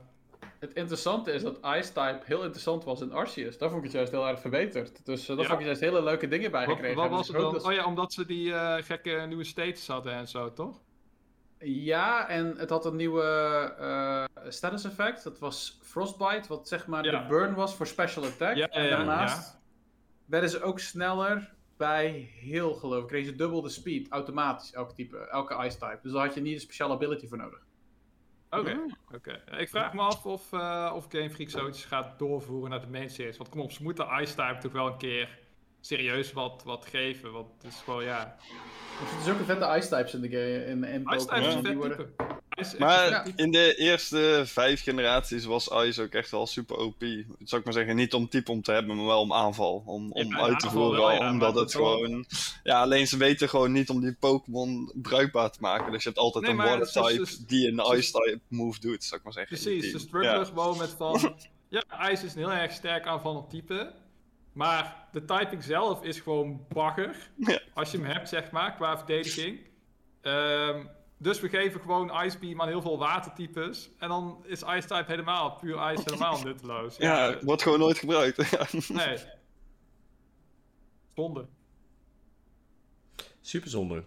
Het interessante is dat Ice-type heel interessant was in Arceus. Daar vond ik het juist heel erg verbeterd. Dus eh, daar Ja. vond ik juist hele leuke dingen bij gekregen. wat was Dus het dan? dat- Oh ja, omdat ze die eh, gekke nieuwe states hadden en zo, toch? Ja, en het had een nieuwe eh, status effect. Dat was Frostbite, wat zeg maar Ja. de burn was voor special attack. Ja, ja, en ja, daarnaast werden ze ook sneller bij heel geloof ik. Kregen ze dubbel de speed automatisch, elke type, elke ice type. Dus daar had je niet een speciale ability voor nodig. Oké, oké. Ik vraag me af of, eh, of Game Freak zoiets gaat doorvoeren naar de main series. Want kom op, ze moeten Ice-type toch wel een keer serieus wat, wat geven. Want het is gewoon, ja... Er zitten zulke vette ice types in de game. In, in Ice-type Pokémon, is een die vet worden- type. Ice is echt Maar een in de eerste vijf generaties was Ice ook echt wel super OP. Zou ik maar zeggen, niet om type om te hebben, maar wel om aanval. Om, om Ja, uit te voeren, wel, ja, omdat het wel. gewoon... Ja, alleen ze weten gewoon niet om die Pokémon bruikbaar te maken. Dus je hebt altijd Nee, een maar water het is type dus- die een het is- Ice type move doet, zou ik maar zeggen. Precies, ze team. struggelen Ja. gewoon met van... Ja, Ice is een heel erg sterk aanvallend type. Maar de typing zelf is gewoon bagger. Ja. Als je hem hebt, zeg maar, qua verdediging. Ehm, dus we geven gewoon Ice Beam aan heel veel watertypes. En dan is Ice Type helemaal, puur Ice, helemaal nutteloos. Ja, wordt gewoon nooit gebruikt. Ja. Nee. Zonde. Super zonde.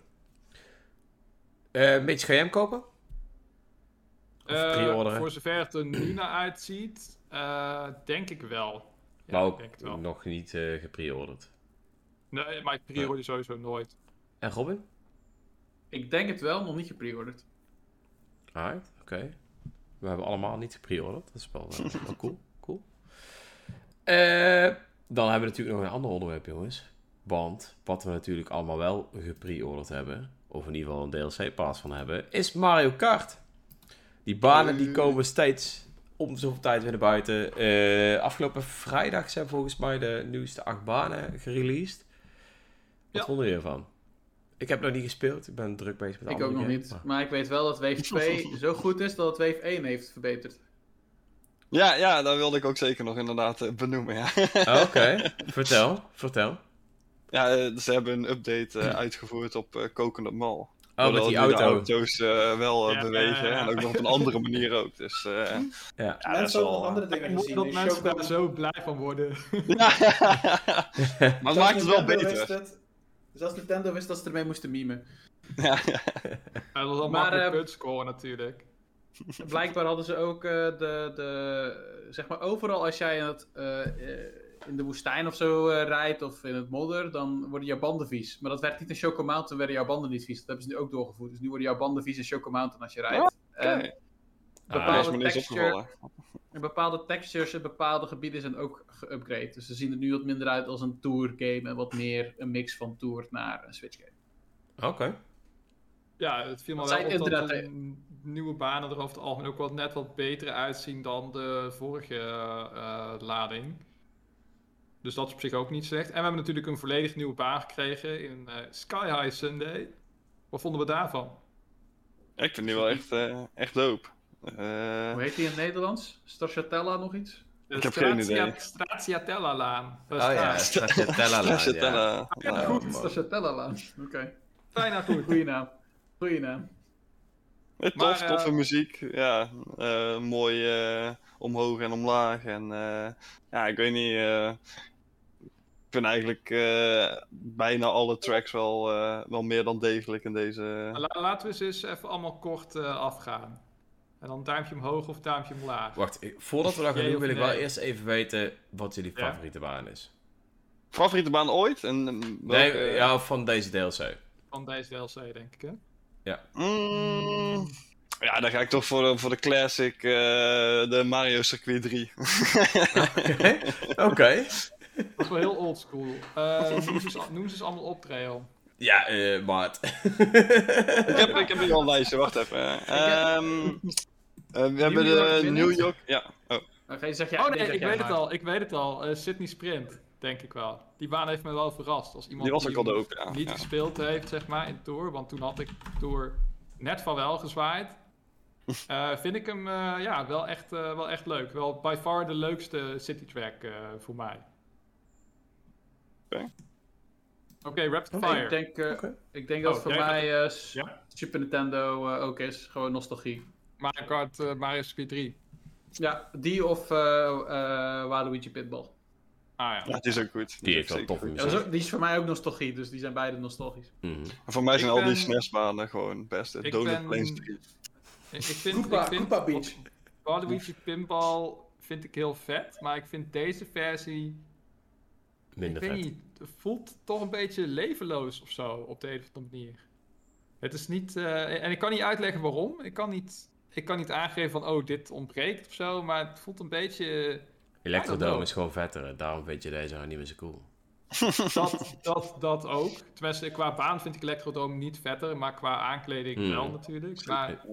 Eh Mitch, ga jij hem kopen? Of Eh, pre-orderen? voor zover het er nu naar uitziet, eh, denk ik wel. Ja, maar ik ook nog niet eh gepreorderd. Nee, maar ik pre-order sowieso nooit. En Robin? Ik denk het wel, nog niet gepreorderd. Alright, oké. We hebben allemaal niet gepreorderd. Dat is wel, eh, wel cool. cool. Eh, dan hebben we natuurlijk nog een ander onderwerp, jongens. Want wat we natuurlijk allemaal wel gepreorderd hebben, of in ieder geval een DLC-pass van hebben, is Mario Kart. Die banen die komen steeds om zoveel tijd weer naar buiten. Eh, afgelopen vrijdag zijn volgens mij de nieuwste acht banen gereleased. Wat Ja. vonden jullie ervan? Ik heb nog niet gespeeld. Ik ben druk bezig met Ik andere ook nog niet. maar- Maar ik weet wel dat Wave 2 zo goed is dat het Wave 1 heeft verbeterd. Ja, ja, dat wilde ik ook zeker nog inderdaad eh, benoemen, ja. Ah, Oké, vertel, vertel. ja, eh, ze hebben een update uitgevoerd op eh Coconut Mall. Oh, met die auto. auto's eh, wel eh, Ja, bewegen. ja, ja. En ook nog op een andere manier ook. Dus, eh, Ja. Mensen wel, andere dingen gezien. dat Die mensen daar zo blij van worden. ja. maar het maakt het wel beter. het. Zelfs Nintendo wist dat ze ermee moesten memen. Ja, dat was al Maar, makkelijk eh, puntscoren natuurlijk. Blijkbaar hadden ze ook eh, de, de. Zeg maar, overal als jij het, in de woestijn of zo eh, rijdt of in het modder, dan worden jouw banden vies. Maar dat werd niet in Choco Mountain, werden jouw banden niet vies. Dat hebben ze nu ook doorgevoerd. Dus nu worden jouw banden vies in Choco Mountain als je rijdt. En. Ah, Dat is bepaalde, eens texture, opgevallen. en bepaalde textures in bepaalde gebieden zijn ook geüpgrade. Dus ze zien er nu wat minder uit als een tour game en wat meer een mix van tour naar een Switch game. Oké. Ja, het viel me wel op dat de nieuwe banen er over het algemeen ook wat net wat beter uitzien dan de vorige eh, lading. Dus dat is op zich ook niet slecht. En we hebben natuurlijk een volledig nieuwe baan gekregen in eh, Sky High Sunday. Wat vonden we daarvan? Ik vind die wel echt, eh, echt dope. Eh, Hoe heet die in het Nederlands? Stracciatella nog iets? De Ik heb geen idee. Stracciatella-laan. Oh ja, Stracciatella. Stracciatella, ja. ja. Ja, Goed, Stracciatella-laan. Oké. Bijna goed. Goeie naam. Goeie naam. Tof, Maar, toffe muziek. Ja, eh, mooi eh, omhoog en omlaag. En eh, ja, ik weet niet. Ik vind eigenlijk eh, bijna alle tracks wel, eh, wel meer dan degelijk in deze. La- laten we ze eens even allemaal kort eh, afgaan. En dan duimpje omhoog of duimpje omlaag. Wacht, ik- voordat we dat gaan doen, wil ik wel eerst even weten wat jullie Ja. favoriete baan is. Favoriete baan ooit? En, Nee, ja, van deze DLC. Van deze DLC, denk ik, hè? Mm, ja, Ja, dan ga ik toch voor, de- voor de classic, eh, de Mario Circuit 3. Oké. Dat is wel heel oldschool. Uh, noem, ze eens, noem ze eens allemaal op, Trail. Ja, eh Maart. ik, heb, ik heb hier al een lijstje, wacht even. Ehm, eh, we hebben York de? New York. Ja, oh. Zeg jij. Oh nee, nee, zeg ik jij weet het al. Ik weet het al. Eh, Sydney Sprint, denk ik wel. Die baan heeft me wel verrast. Als iemand Die was ook al hem dope, ja. niet ja. gespeeld heeft, zeg maar, in Tour. Want toen had ik Tour net van wel gezwaaid. Eh, vind ik hem eh, ja, wel, echt, eh, wel echt leuk. Wel by far de leukste city track eh, voor mij. Oké. Oké, Rapid Nee, Fire. ik denk, eh, ik denk dat Oh, voor gaat- mij eh, Ja? Super Nintendo eh, ook is. Gewoon nostalgie. Mario Kart eh, Mario Circuit 3. Ja, die of eh eh Waluigi Pitball. Ah ja. Ja, die is ook goed. Die is wel ook toffe zeker goed. Ja, dat is ook- die is voor mij ook nostalgie, dus die zijn beide nostalgisch. Mhm. Voor mij zijn Ik al die SNES-banen gewoon het beste. Ik Donut ben- Plains 3. Ik, vind, Koopa- ik vind Koopa Beach. Waluigi Pinball vind ik heel vet, maar ik vind deze versie, Minder ik vet. niet, voelt toch een beetje levenloos of zo, op de een of andere manier. Het is niet, eh, en ik kan niet uitleggen waarom, ik kan niet, ik kan niet aangeven van, oh, dit ontbreekt of zo, maar het voelt een beetje, Electrodome is gewoon vetter. Daarom vind je deze nou niet meer zo cool. dat, dat, dat ook. Tenminste, qua baan vind ik Electrodome niet vetter, maar qua aankleding Hmm. wel natuurlijk. Maar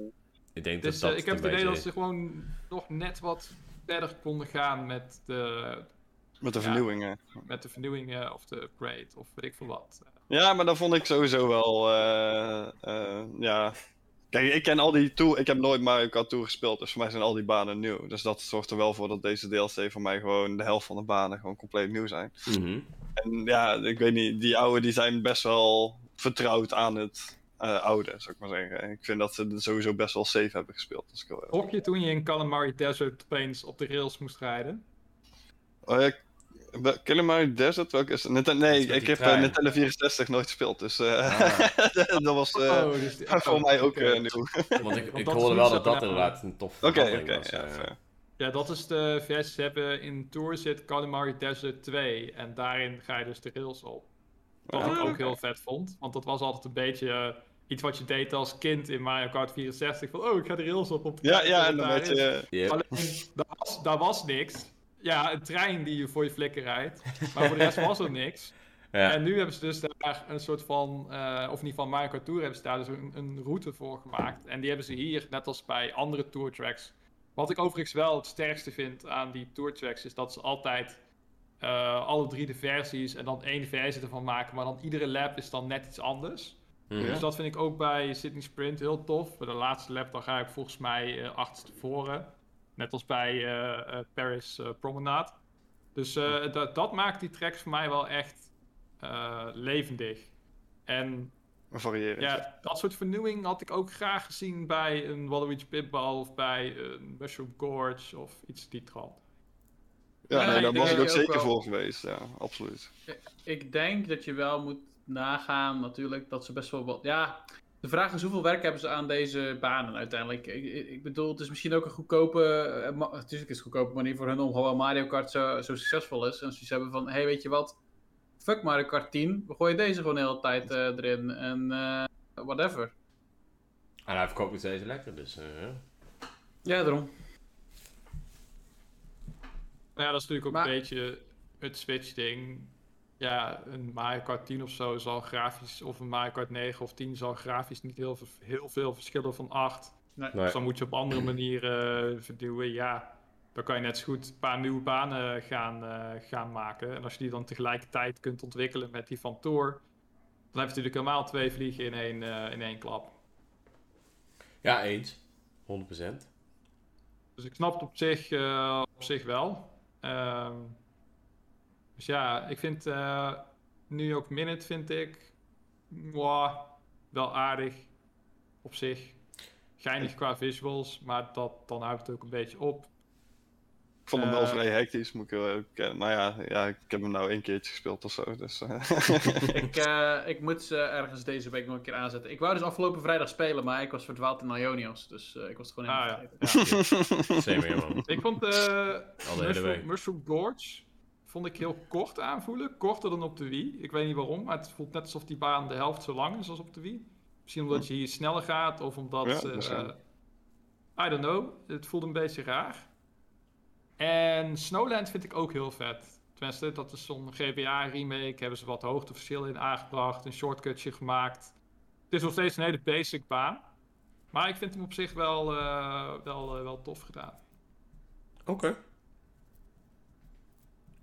Ik denk Dus dat dat eh, ik heb het idee beetje dat ze gewoon nog net wat verder konden gaan met de, Met de Ja. vernieuwingen. met de vernieuwingen of de upgrade of weet ik veel wat. Ja, maar dan vond ik sowieso wel. eh, eh, ja. Kijk, ik ken al die tour. Ik heb nooit Mario Kart Tour gespeeld, dus voor mij zijn al die banen nieuw. Dus dat zorgt er wel voor dat deze DLC voor mij gewoon de helft van de banen gewoon compleet nieuw zijn. Mhm. En ja, ik weet niet, die oude die zijn best wel vertrouwd aan het eh, oude, zou ik maar zeggen. Ik vind dat ze het sowieso best wel safe hebben gespeeld. Als ik je toen je in Calamari Desert opeens op de rails moest rijden? Oh ja, Killamari Desert, welke is het? Ninten- Dat nee, ik heb eh, trein. Nintendo 64 nooit gespeeld, dus eh, Ah. dat was eh, oh, dus die- voor oh, mij ook nieuw. Want ik, ik hoorde wel dat dat inderdaad een tof oké, was. ja. Ja, dat is de versie. Ze hebben in Tour zit Calamari Desert 2 en daarin ga je dus de rails op. Wat ik Ah, ook heel vet vond, want dat was altijd een beetje iets wat je deed als kind in Mario Kart 64. Van, oh, ik ga de rails op. op Ja, ja, wat en dan weet je... Yep. Alleen, daar was, daar was niks. Ja, een trein die je voor je flikker rijdt. Maar voor de rest was er niks. Ja. En nu hebben ze dus daar een soort van, eh, of ieder geval Mario Kart Tour hebben ze daar dus een, een route voor gemaakt. En die hebben ze hier, net als bij andere Tour tracks. Wat ik overigens wel het sterkste vind aan die Tour tracks, is dat ze altijd eh, alle drie de versies en dan één versie ervan maken. Maar dan iedere lap is dan net iets anders. Mhm. Dus dat vind ik ook bij Sydney Sprint heel tof. Bij de laatste lap dan ga ik volgens mij eh achterstevoren. Net als bij eh, eh, Paris eh, Promenade. Dus eh, dat, dat maakt die tracks voor mij wel echt eh, levendig. En Variëren. ja, dat soort vernieuwing had ik ook graag gezien bij een Waluigi Pitball of bij een Mushroom Gorge of iets die trant. Ja, nee, ik daar was ik ook zeker wel- voor geweest. Ja, absoluut. Ik denk dat je wel moet nagaan, natuurlijk, dat ze best wel wat. Ja, de vraag is hoeveel werk hebben ze aan deze banen uiteindelijk? Ik, bedoel, het is misschien ook een goedkope. eh, ma- Natuurlijk is het een goedkope manier voor hun om gewoon Mario Kart zo, zo succesvol is. En als ze hebben van: hé, hey, weet je wat? Fuck Mario Kart 10, we gooien deze gewoon de hele tijd eh, erin. En eh, whatever. En hij verkoopt nog steeds lekker, dus... eh, Ja, daarom. Nou ja, dat is natuurlijk ook Maar- een beetje het Switch-ding. Ja, een Mario Kart 10 of zo zal grafisch, of een Mario Kart 9 of 10 zal grafisch niet heel, veel- heel veel verschillen van 8. Nee. nee. Dus dan moet je op andere manieren eh, vernieuwen. Ja, dan kan je net zo goed een paar nieuwe banen gaan, eh, gaan maken. En als je die dan tegelijkertijd kunt ontwikkelen met die van Tour, dan heb je natuurlijk helemaal twee vliegen in één, eh, in één klap. Ja, eens. 100%. Dus ik snap het op zich, eh, op zich wel. Ehm, dus ja, ik vind eh New York Minute vind ik mwah, wel aardig op zich. Geinig qua visuals, maar dat, dan houdt het ook een beetje op. Ik vond hem wel Eh, vrij hectisch, moet ik wel even bekennen. Maar ja, ja, ik heb hem nou één keertje gespeeld of zo. Dus, eh. ik, eh, ik moet ze ergens deze week nog een keer aanzetten. Ik wou dus afgelopen vrijdag spelen, maar ik was verdwaald in Ionios. Dus eh, ik was het gewoon Ah, helemaal ja. vergeten. Same here, man. Ik vond eh hele Mushroom, week. Mushroom Gorge vond ik heel kort aanvoelen. Korter dan op de Wii. Ik weet niet waarom, maar het voelt net alsof die baan de helft zo lang is als op de Wii. Misschien omdat je hier sneller gaat of omdat Ja, eh, I don't know. Het voelde een beetje raar. En Snowland vind ik ook heel vet. Tenminste, dat is zo'n GBA-remake. Hebben ze wat hoogteverschillen in aangebracht. Een shortcutje gemaakt. Het is nog steeds een hele basic baan. Maar ik vind hem op zich wel, eh, wel, eh, wel tof gedaan. Oké.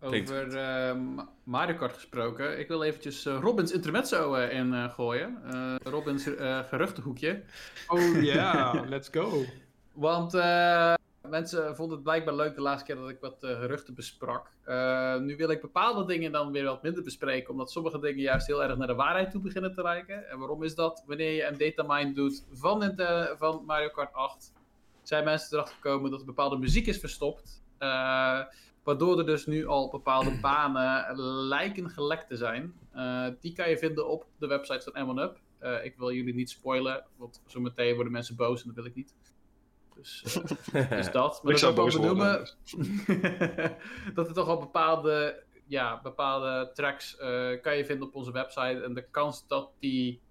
Over Ma- Mario Kart gesproken. Ik wil eventjes eh, Robins intermezzo eh in eh, gooien. Eh, Robins eh, geruchtenhoekje. Oh ja, let's go. Want eh, mensen vonden het blijkbaar leuk de laatste keer dat ik wat eh, geruchten besprak. Eh, nu wil ik bepaalde dingen dan weer wat minder bespreken, omdat sommige dingen juist heel erg naar de waarheid toe beginnen te lijken. En waarom is dat? Wanneer je een datamine doet van, Ninte- van Mario Kart 8, zijn mensen erachter gekomen dat er bepaalde muziek is verstopt. eh, waardoor er dus nu al bepaalde banen lijken gelekt te zijn. Eh, die kan je vinden op de website van M1UP. Eh, ik wil jullie niet spoilen, want zometeen worden mensen boos en dat wil ik niet. Dus, eh, dus dat. Maar Ik dat zou ook wel boos worden. benoemen dat er toch al bepaalde, ja, bepaalde tracks kan je vinden op onze website. En de kans dat die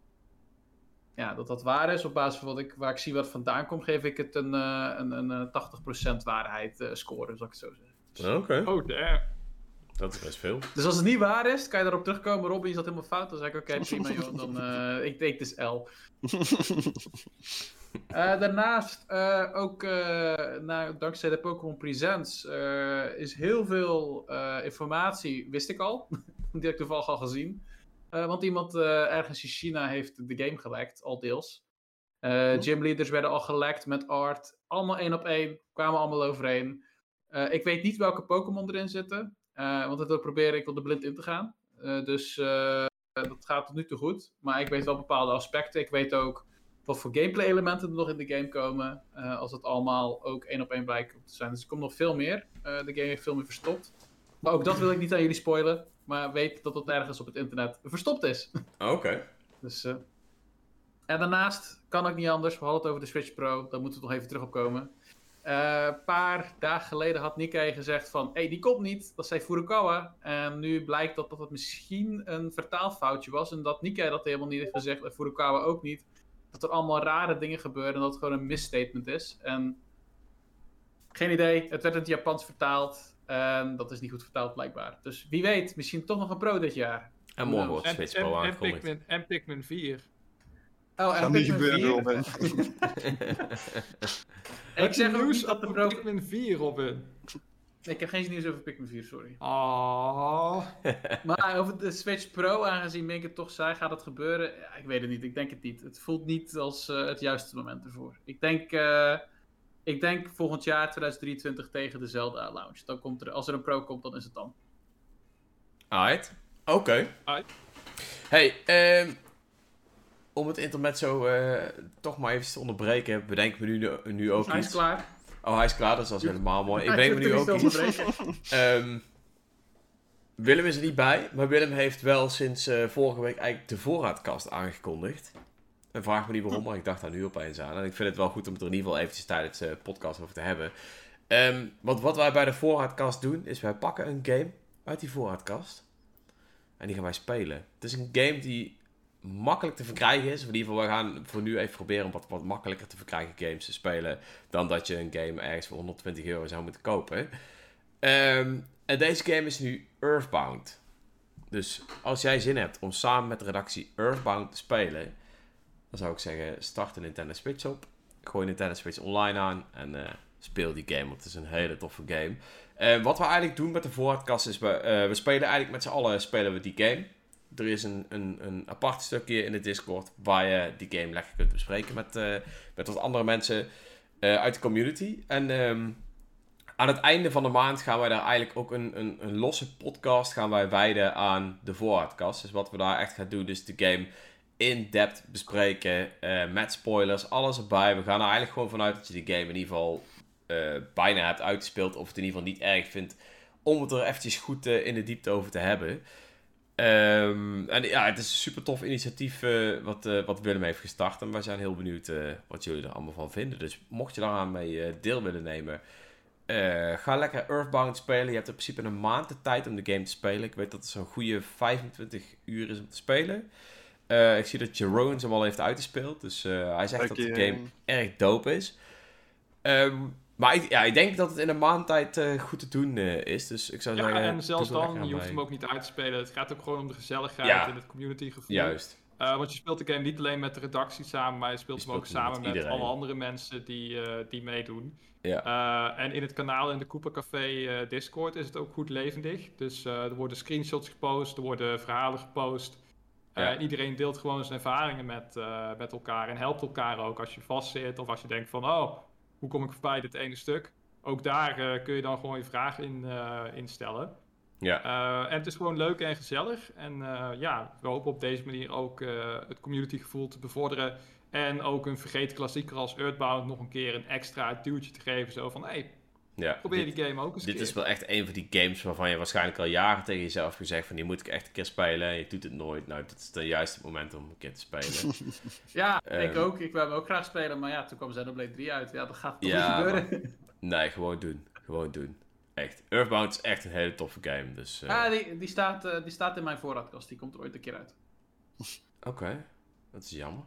ja, dat dat waar is, op basis van wat ik, waar ik zie wat vandaan komt, geef ik het een, een, een, eh, 80% waarheid eh, score, zal ik het zo zeggen. Oké. Oh damn. Dat is best veel. Dus als het niet waar is, kan je daarop terugkomen. Robin, is dat helemaal fout? Dan zeg ik, oké, prima joh, dan eh, ik denk het is L. Eh, daarnaast, eh, ook eh, nou, dankzij de Pokémon Presents, eh, is heel veel eh, informatie, wist ik al. Die heb ik toevallig al gezien. Eh, want iemand eh, ergens in China heeft de game gelekt, al deels. Eh gymleaders werden al gelekt met art. Allemaal één op één, kwamen allemaal overeen. Eh, ik weet niet welke Pokémon erin zitten. eh, want dat wil ik proberen, ik wil er blind in te gaan. Eh, dus dat gaat tot nu toe goed. Maar ik weet wel bepaalde aspecten. Ik weet ook wat voor gameplay elementen er nog in de game komen. als het allemaal ook één op één blijkt te zijn. Dus er komt nog veel meer. De game heeft veel meer verstopt. Maar ook dat wil ik niet aan jullie spoilen. Maar weet dat het ergens op het internet verstopt is. Oké. Dus, En daarnaast kan ook niet anders. We hadden het over de Switch Pro. Daar moeten we nog even terug op komen. Eh, Een paar dagen geleden had Nikkei gezegd van... Hé, hey, die komt niet. Dat zei Furukawa. En nu blijkt dat dat het misschien een vertaalfoutje was. En dat Nikkei dat helemaal niet heeft gezegd. En Furukawa ook niet. Dat er allemaal rare dingen gebeuren. En dat het gewoon een misstatement is. En geen idee. Het werd in het Japans vertaald. En dat is niet goed vertaald blijkbaar. Dus wie weet, misschien toch nog een pro dit jaar. En morgen wordt en, Pro en, aangekondigd. En Pikmin 4. Oh, Gaat niet gebeuren, 4. Robin. Ik zeg ook nieuws niet dat de over pro... Pikmin 4, Robin. Ik heb geen nieuws over Pikmin 4, sorry. Ah. Maar over de Switch Pro, aangezien Mink het toch zei, gaat het gebeuren? Ja, ik weet het niet, ik denk het niet. Het voelt niet als eh, het juiste moment ervoor. Ik denk, eh, ik denk volgend jaar 2023 tegen de Zelda launch. Dan komt er, als er een Pro komt, dan is het dan. Alright. Oké. Hey, ehm, om het intermezzo eh toch maar even te onderbreken, bedenk me nu, nu ook Hij is iets. klaar. Oh, hij is klaar, dus dat is helemaal mooi. Ik bedenk me nu ook iets. Ehm, Willem is er niet bij, maar Willem heeft wel sinds eh, vorige week eigenlijk de voorraadkast aangekondigd. En vraag me niet waarom, maar ik dacht daar nu opeens aan. En ik vind het wel goed om het er in ieder geval eventjes tijdens de podcast over te hebben. Ehm, want wat wij bij de voorraadkast doen, is wij pakken een game uit die voorraadkast. En die gaan wij spelen. Het is een game die makkelijk te verkrijgen is. In ieder geval, we gaan voor nu even proberen om wat, wat makkelijker te verkrijgen games te spelen. Dan dat je een game ergens voor 120 euro zou moeten kopen. Ehm, en deze game is nu Earthbound. Dus als jij zin hebt om samen met de redactie Earthbound te spelen, dan zou ik zeggen: start de Nintendo Switch op. Gooi Nintendo Switch online aan en eh, speel die game, want het is een hele toffe game. Eh, wat we eigenlijk doen met de voorraadkast is: we, eh, we spelen eigenlijk met z'n allen spelen we die game. Er is een, een, een apart stukje in de Discord waar je die game lekker kunt bespreken met, eh, met wat andere mensen eh, uit de community. En ehm, aan het einde van de maand gaan wij daar eigenlijk ook een, een, een losse podcast gaan wij wijden aan de voorraadkast. Dus wat we daar echt gaan doen is de game in-depth bespreken eh, met spoilers, alles erbij. We gaan er eigenlijk gewoon vanuit dat je die game in ieder geval bijna hebt uitgespeeld of het in ieder geval niet erg vindt om het er eventjes goed in de diepte over te hebben. Ehm, en ja, het is een super tof initiatief eh, wat, eh, wat Willem heeft gestart. En wij zijn heel benieuwd eh, wat jullie er allemaal van vinden. Dus mocht je daaraan mee deel willen nemen, ga lekker Earthbound spelen. Je hebt in principe een maand de tijd om de game te spelen. Ik weet dat het zo'n goede 25 uur is om te spelen. Ik zie dat Jeroen hem al heeft uitgespeeld. Dus hij zegt dat de game erg dope is. Ehm, maar ik, ja, ik denk dat het in een maand tijd eh, goed te doen eh, is. Dus ik zou Ja, zeggen... en zelfs dan, je hoeft hem ook niet uit te spelen. Het gaat ook gewoon om de gezelligheid Ja. en het community gevoel. Juist. Eh, want je speelt de game niet alleen met de redactie samen, maar je speelt Je hem ook speelt hem met samen met alle andere mensen die, die meedoen. Ja. En in het kanaal in de Cooper Café Discord is het ook goed levendig. Dus er worden screenshots gepost, er worden verhalen gepost. Ja. en iedereen deelt gewoon zijn ervaringen met, met elkaar en helpt elkaar ook als je vastzit of als je denkt van, oh, hoe kom ik voorbij dit ene stuk? Ook daar eh, kun je dan gewoon je vragen in, eh, instellen. Ja. Eh, en het is gewoon leuk en gezellig. En ja, we hopen op deze manier ook eh, het communitygevoel te bevorderen. En ook een vergeten klassieker als Earthbound nog een keer een extra duwtje te geven. Zo van, hey, ja. probeer Dit- die game ook eens Dit is wel echt een van die games waarvan je waarschijnlijk al jaren tegen jezelf hebt gezegd van die moet ik echt een keer spelen en je doet het nooit. Nou, dit is het juiste moment om een keer te spelen. Ja, ik Ehm. ook. Ik wil hem ook graag spelen, maar ja, toen kwam Xenoblade 3 uit. Ja, dat gaat toch Ja, niet gebeuren. nee, gewoon doen. Gewoon doen. Echt. Earthbound is echt een hele toffe game. Dus, eh, Ah, die, die, staat, eh, die staat in mijn voorraadkast. Die komt er ooit een keer uit. Oké, dat is jammer.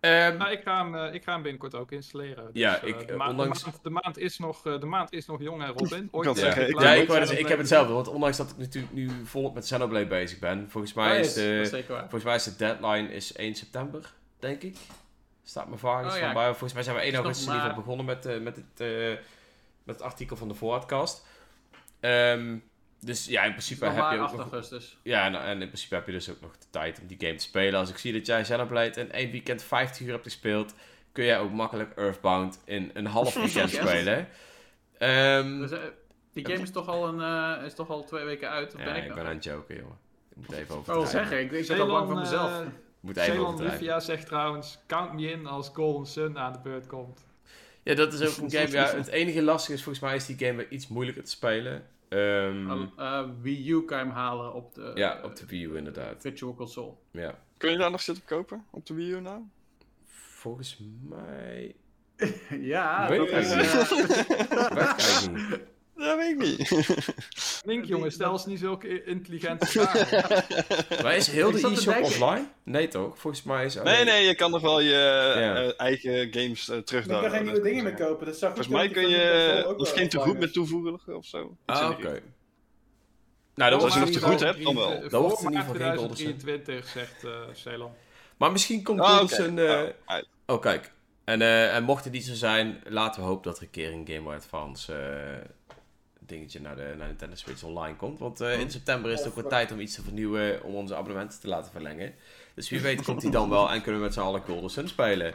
Ehm, Nou, ik, ga hem, eh, ik ga hem binnenkort ook installeren. Dus, Ja, eh, ik, de, eh, ma- ondanks- de, maand, de, maand is nog, eh, de maand is nog jong, hè, Robin? Ooit kan ben zeggen, ik- ja, ik, dus- ik heb hetzelfde, want ondanks dat ik natuurlijk nu volop met Xenoblade bezig ben, volgens mij, is, de, volgens mij is de deadline is 1 september, denk ik. Staat me vaak Oh, ja. bij. Volgens mij zijn we 1 Is nog augustus in ieder geval maar- begonnen met, eh, met, het, eh, met het artikel van de voorraadkast. Ehm, dus ja, in principe heb maar je ook 8 nog augustus. Ja, en, en in principe heb je dus ook nog de tijd om die game te spelen. Als ik zie dat jij Xenoblade in één weekend 50 uur hebt gespeeld, kun jij ook makkelijk Earthbound in een half weekend Yes. spelen. Ehm, Dus, eh, die game is toch, al een, eh, is toch al twee weken uit? Of ja, ben ik, ik ben aan het joken, jongen. Ik moet even wil overdrijven. zeggen, ik, ik ben al bang voor mezelf. eh, Ik moet even Ceylon. Lufia zegt trouwens, count me in als Golden Sun aan de beurt komt. Ja, dat is ook een game. Ja, het enige lastige is volgens mij is die game weer iets moeilijker te spelen. Ehm, Al- eh, Wii U kan je hem halen op de, ja, op de Wii U inderdaad. Virtual Console. Ja. Kun je daar nog zitten kopen op de Wii U nou? Volgens mij... ja, Weet dat ik is... eigenlijk eh, Weet ik eigenlijk niet. Dat weet ik niet. Link, jongen, stel eens niet zulke intelligente vragen. Maar is heel de e-shop offline? Nee toch? Volgens mij is nee, alleen- nee, je kan nog wel je Ja. eh, eigen games eh terug ik kan geen nieuwe dingen meer kopen. Dat zag ik Volgens mij ook kun je ook misschien te goed met toevoegen of zo. Ah, oké. Nou, dat Als was je in nog te goed hebt, dan wel. Dan wordt in ieder geval geen Golden Sun. 2023, zegt eh Ceylon. Maar misschien komt Ah, Golden oké. Sun... eh, Oh, kijk. En, eh, en mocht het niet zo zijn, laten we hopen dat er een keer een Game Boy Advance eh, dingetje naar de naar Nintendo Switch Online komt. Want eh, in september is het ook wel eh, tijd om iets te vernieuwen om onze abonnementen te laten verlengen. Dus wie weet komt die dan wel en kunnen we met z'n allen Golden Sun spelen.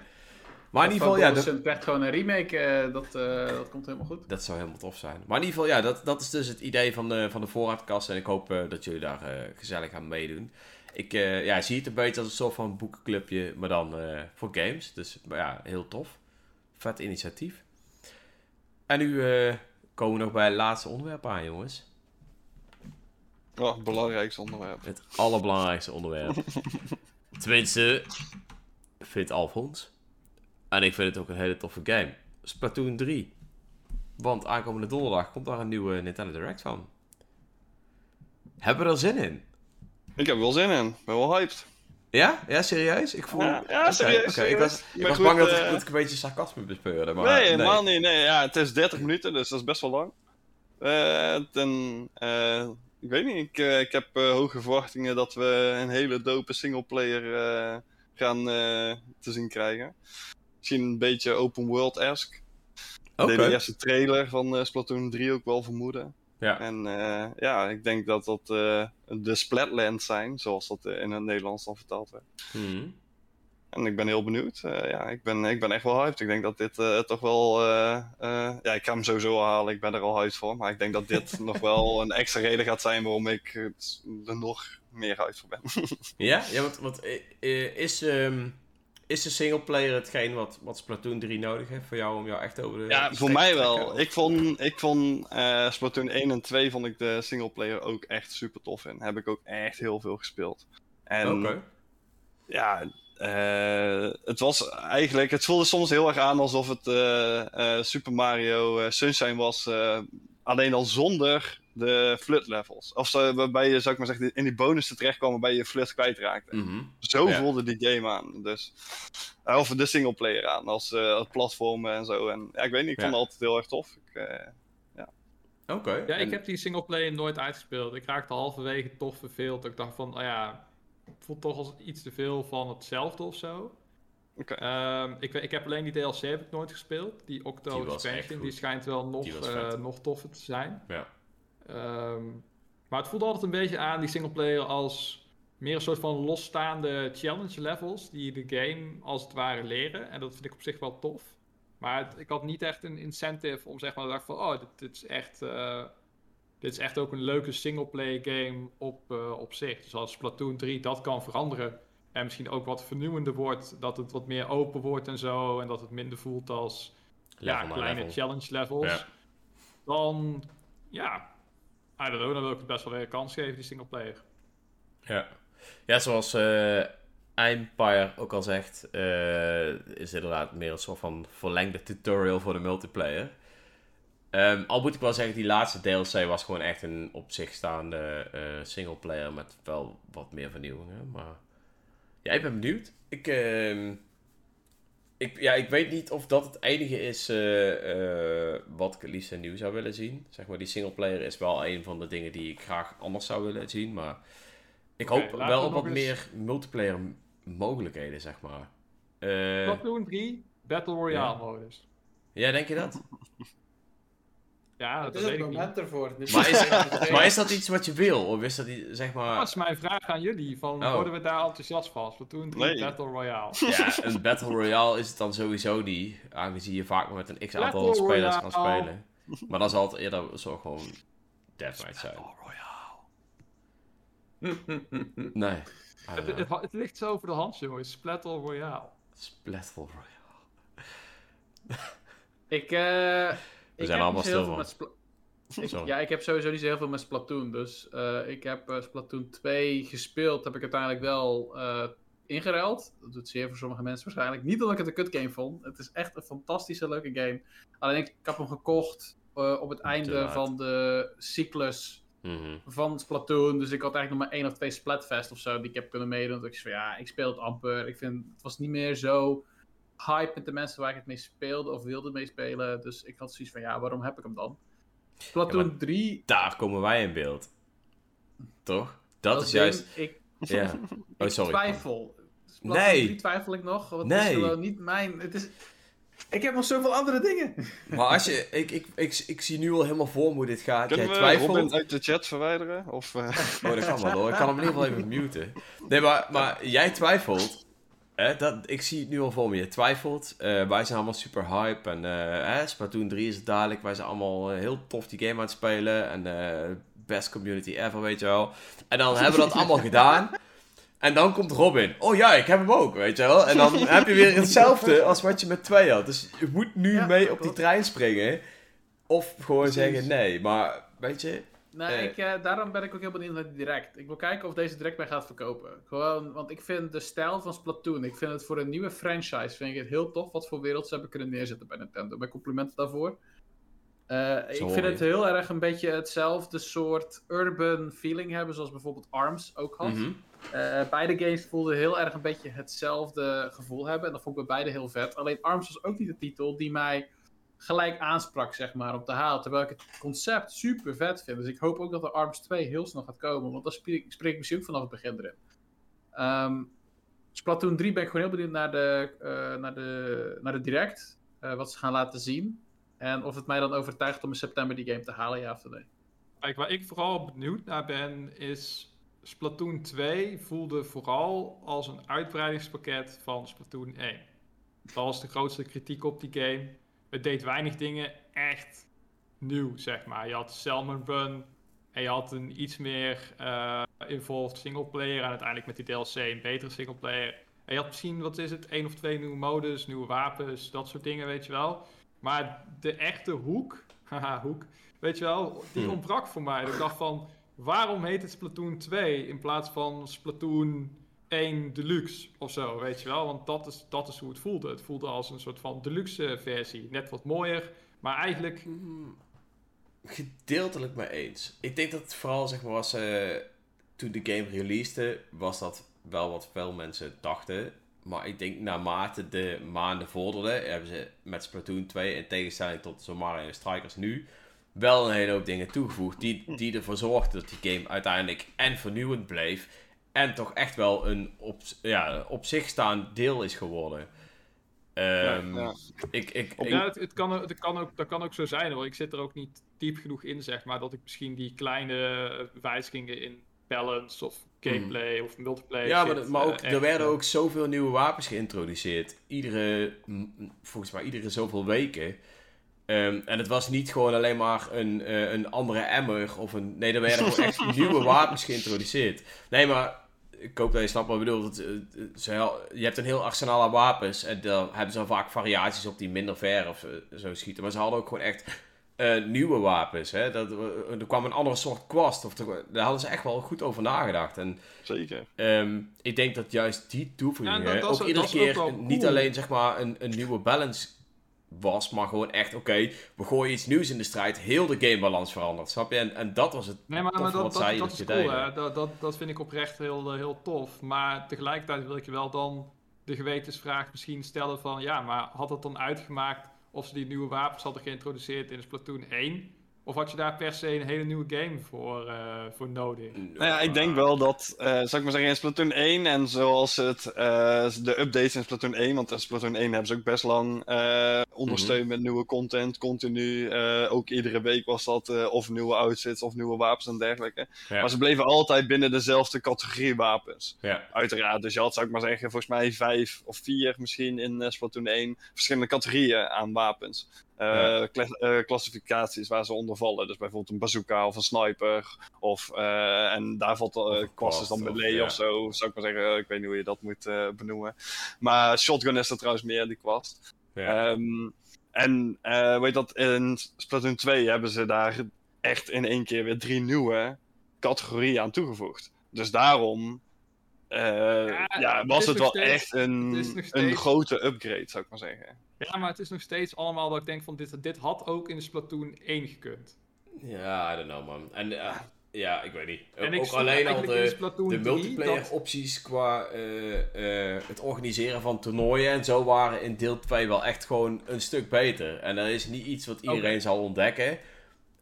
Maar in ieder geval, ja, Golden dat, Sun krijgt gewoon een remake. eh, dat, dat komt helemaal goed. dat zou helemaal tof zijn. Maar in ieder geval, ja, dat, dat is dus het idee van de, van de voorraadkast. En ik hoop dat jullie daar gezellig aan meedoen. Ik ja, zie het een beetje als een soort van boekenclubje, maar dan voor games. Dus maar ja, heel tof. Vet initiatief. En nu komen we nog bij het laatste onderwerp aan, jongens. Oh, belangrijkste onderwerp. Het allerbelangrijkste onderwerp. Tenminste, vindt Alfons. En ik vind het ook een hele toffe game. Splatoon 3. Want aankomende donderdag komt daar een nieuwe Nintendo Direct van. Hebben we er zin in? Ik heb wel zin in. Ik ben wel hyped. Ja? Ja, serieus? Ik voel... Ja, ja, serieus. Ik was, ik was goed, bang dat ik, eh, dat ik een beetje sarcasme bespeurde. Maar nee, helemaal niet. Nee, ja, het is 30 minuten, dus dat is best wel lang. Eh, ten, eh, ik weet niet, ik, eh, ik heb eh, hoge verwachtingen dat we een hele dope singleplayer eh gaan eh, te zien krijgen. Misschien een beetje open world-esque. Oké. deed de eerste trailer van eh, Splatoon 3 ook wel vermoeden. Ja. En eh, ja, ik denk dat dat eh, de Splatlands zijn, zoals dat eh, in het Nederlands dan vertaald werd. Hmm. En ik ben heel benieuwd. Ja, ik ben, ik ben echt wel hyped. Ik denk dat dit toch wel... ja, ik ga hem sowieso al halen. Ik ben er al hyped voor. Maar ik denk dat dit nog wel een extra reden gaat zijn waarom ik er nog meer hyped voor ben. Ja? Ja, want, want eh, is, ehm, is de singleplayer hetgeen wat, wat Splatoon 3 nodig heeft voor jou om jou echt over de... Ja, voor mij trekken? wel. Of- Ik vond, ik vond eh, Splatoon 1 en 2 vond ik de singleplayer ook echt super tof in. Heb ik ook echt heel veel gespeeld. En Oké. ja, eh, het was eigenlijk, het voelde soms heel erg aan alsof het eh, eh, Super Mario eh, Sunshine was. eh, alleen al zonder de flood levels. Of zo, waarbij je, zou ik maar zeggen, in die bonussen terechtkwam waarbij je flood kwijtraakte. Mhm. Zo Ja. voelde die game aan. Dus, eh, of de singleplayer aan, als eh, het platformen en zo. En ja, ik weet niet, ik vond het altijd heel erg tof. Ik, eh, Oké. Ja, ik heb die singleplayer nooit uitgespeeld. Ik raakte halverwege toch verveeld. Ik dacht van, oh ja, het voelt toch als iets te veel van hetzelfde of zo. Oké. Ehm, ik, ik heb alleen die DLC heb ik nooit gespeeld. Die Octo Die expansion, die schijnt wel nog, eh, nog toffer te zijn. Ja. Ehm, maar het voelde altijd een beetje aan, die singleplayer, als meer een soort van losstaande challenge levels. Die de game als het ware leren. En dat vind ik op zich wel tof. Maar het- ik had niet echt een incentive om zeg maar te dacht van, oh, dit, dit is echt... eh, dit is echt ook een leuke singleplayer game op, eh, op zich. Dus als Splatoon 3 dat kan veranderen. En misschien ook wat vernieuwender wordt. Dat het wat meer open wordt en zo. En dat het minder voelt als Level ja, kleine level. challenge levels. Ja. Dan, ja, I don't know, dan wil ik het best wel weer een kans geven, die singleplayer. Ja, ja zoals eh Empire ook al zegt, eh, is inderdaad meer een soort van verlengde tutorial voor de multiplayer. Ehm, al moet ik wel zeggen, die laatste DLC was gewoon echt een op zich staande eh singleplayer met wel wat meer vernieuwingen. Maar ja, ik ben benieuwd. Ik, ehm, ik, ja, ik weet niet of dat het enige is eh, eh, wat ik het liefst nieuw zou willen zien. Zeg maar, die singleplayer is wel een van de dingen die ik graag anders zou willen zien. Maar ik hoop wel we op wat eens- meer multiplayer mogelijkheden, zeg maar. Eh, Splatoon 3, Battle Royale Ja. modus. ja, denk je dat? Ja, Het dat is weet het ik niet. moment ervoor. Dus Maar is, maar is dat iets wat je wil? Of is dat iets, zeg maar... Dat is mijn vraag aan jullie. Van, Oh. Worden we daar enthousiast van? Splatoon 3, Nee. Battle Royale. Ja, een Battle Royale is het dan sowieso niet. Aangezien je vaak maar met een x-aantal Battle spelers kan Royale. spelen. Maar dan zal het eerder zo gewoon Deathmatch zijn. Nee. I Het, don't het, het ligt zo voor de hand, jongens. Battle Royale. Splatful Royale. Ik, eh ik zijn allemaal zo stil van. ik- ja, ik heb sowieso niet zo heel veel met Splatoon. Dus eh, ik heb eh, Splatoon 2 gespeeld. Heb ik uiteindelijk wel eh ingeruild. Dat doet zeer voor sommige mensen waarschijnlijk. Niet omdat ik het een kut game vond. Het is echt een fantastische leuke game. Alleen ik, heb hem gekocht op het einde van de cyclus Mhm. van Splatoon. Dus ik had eigenlijk nog maar één of twee Splatfest of zo die ik heb kunnen meedoen. Dat ik zei van ja, ik speel het amper. Ik vind het was niet meer zo hype met de mensen waar ik het mee speelde of wilde mee spelen. Dus ik had zoiets van ja, waarom heb ik hem dan? Ja, maar 3. Daar komen wij in beeld. Toch? Dat is ding, juist... Ik, Ja. Oh, ik sorry. twijfel. Splatoon Nee. 3 twijfel ik nog. Want Nee. het is niet mijn. Het is, ik heb nog zoveel andere dingen. Maar als je... Ik, ik, ik, ik zie nu al helemaal voor me hoe dit gaat. Kunnen Jij we twijfelt... Robin uit de chat verwijderen? Of, eh, Oh, dat kan wel hoor. Ik kan hem in ieder geval even muten. Nee, maar, maar jij twijfelt. Dat, ik zie het nu al voor me. Je twijfelt. Eh, wij zijn allemaal super hype. En eh, hè, Splatoon 3 is het dadelijk. Wij zijn allemaal eh, heel tof die game aan het spelen. En eh, best community ever, weet je wel. En dan hebben we dat allemaal gedaan. En dan komt Robin. Oh ja, ik heb hem ook, weet je wel. En dan heb je weer hetzelfde als wat je met twee had. Dus je moet nu Ja, mee op die trein springen. Of gewoon Precies. zeggen nee. Maar weet je... Nee, Eh. ik, eh, daarom ben ik ook heel benieuwd naar die direct. Ik wil kijken of deze direct mij gaat verkopen. Gewoon, want ik vind de stijl van Splatoon, ik vind het voor een nieuwe franchise, vind ik het heel tof wat voor wereld ze hebben kunnen neerzetten bij Nintendo. Mijn complimenten daarvoor. Eh, ik vind het heel erg een beetje hetzelfde soort urban feeling hebben, zoals bijvoorbeeld ARMS ook had. Mhm. Beide games voelden heel erg een beetje hetzelfde gevoel hebben. En dat vond ik bij beide heel vet. Alleen ARMS was ook niet de titel die mij gelijk aansprak, zeg maar, om te halen. Terwijl ik het concept super vet vind. Dus ik hoop ook dat de ARMS 2 heel snel gaat komen. Want dan spreek, spreek ik misschien ook vanaf het begin erin. Ehm, Splatoon 3 ben ik gewoon heel benieuwd naar de, eh, naar de, naar de direct. eh, wat ze gaan laten zien. En of het mij dan overtuigt om in september die game te halen, ja of nee. Kijk, waar ik vooral benieuwd naar ben, is Splatoon 2 voelde vooral als een uitbreidingspakket van Splatoon 1. Dat was de grootste kritiek op die game. Het deed weinig dingen echt nieuw, zeg maar. Je had Salmon Run en je had een iets meer eh involved singleplayer en uiteindelijk met die DLC een betere singleplayer. En je had misschien, wat is het, één of twee nieuwe modes, nieuwe wapens, dat soort dingen, weet je wel. Maar de echte hoek, haha, hoek, weet je wel, die Hmm. ontbrak voor mij. Ik dacht van, waarom heet het Splatoon 2 in plaats van Splatoon 1 Deluxe of zo, weet je wel? Want dat is, dat is hoe het voelde. Het voelde als een soort van deluxe versie. Net wat mooier, maar eigenlijk gedeeltelijk mee eens. Ik denk dat vooral, zeg maar, was... eh, toen de game releasede, was dat wel wat veel mensen dachten. Maar ik denk naarmate de maanden vorderden, hebben ze met Splatoon 2, in tegenstelling tot zo'n Mario Strikers nu, wel een hele hoop dingen toegevoegd. Die, die ervoor zorgden dat die game uiteindelijk en vernieuwend bleef. En toch echt wel een op, ja, op zich staand deel is geworden. Ehm, ja. Ik, ik, ik- Ja, het, het, kan, het kan ook, dat kan ook zo zijn hoor. Ik zit er ook niet diep genoeg in, zeg maar, dat ik misschien die kleine wijzigingen in balance of gameplay of multiplayer. Ja, maar, shit, dat- maar ook, eh, er werden eh, ook zoveel nieuwe wapens geïntroduceerd. Iedere, volgens mij iedere zoveel weken. Ehm, en het was niet gewoon alleen maar een, eh, een andere emmer of een... Nee, er werden gewoon echt nieuwe wapens geïntroduceerd. Nee, maar ik hoop dat je snapt wat ik bedoel. Dat, eh, ze je hebt een heel arsenaal aan wapens en daar hebben ze dan vaak variaties op die minder ver of eh, zo schieten. Maar ze hadden ook gewoon echt eh, nieuwe wapens. Hè? Dat, er kwam een andere soort kwast. Of er- daar hadden ze echt wel goed over nagedacht. En Zeker. Ehm, ik denk dat juist die toevoegingen Ja, is- ook iedere keer niet alleen zeg maar een, een nieuwe balance was, maar gewoon echt oké, we gooien iets nieuws in de strijd, heel de gamebalans verandert, snap je? En, en dat was het Nee, maar, maar dat, wat dat, zij dat dat is cool, hè. Dat, dat, dat vind ik oprecht heel, eh, heel tof. Maar tegelijkertijd wil ik je wel dan de gewetensvraag misschien stellen van... Ja, maar had het dan uitgemaakt of ze die nieuwe wapens hadden geïntroduceerd in Splatoon 1? Of had je daar per se een hele nieuwe game voor, eh, voor nodig? Nou ja, ik denk wel dat, eh zou ik maar zeggen, in Splatoon 1 en zoals het, eh, de updates in Splatoon 1, want in Splatoon 1 hebben ze ook best lang eh, ondersteund met nieuwe content, continu. eh, ook iedere week was dat eh, of nieuwe outfits of nieuwe wapens en dergelijke. Ja. Maar ze bleven altijd binnen dezelfde categorie wapens. Ja, Uiteraard, dus je had, zou ik maar zeggen, volgens mij vijf of vier misschien in Splatoon 1 verschillende categorieën aan wapens. Eh, Ja. kla- eh, klassificaties waar ze onder vallen. Dus bijvoorbeeld een bazooka of een sniper. Of, eh, en daar valt Of uh, een kwast is dan of- melee ja. of zo, zou ik maar zeggen. Ik weet niet hoe je dat moet eh, benoemen. Maar shotgun is er trouwens meer, die kwast. ja. Ehm, en eh, weet dat, in Splatoon 2 hebben ze daar echt in één keer weer drie nieuwe categorieën aan toegevoegd. Dus daarom eh, ja, was het wel steeds- echt een, een grote upgrade, zou ik maar zeggen. Ja, maar het is nog steeds allemaal dat ik denk van... Dit, dit had ook in Splatoon 1 gekund. ja, I don't know man. En eh, ja, ik weet niet. En ook alleen al de, Splatoon de 3 multiplayer dat- opties qua eh, eh, het organiseren van toernooien en zo waren in deel 2 wel echt gewoon een stuk beter. En dat is niet iets wat iedereen zal ontdekken.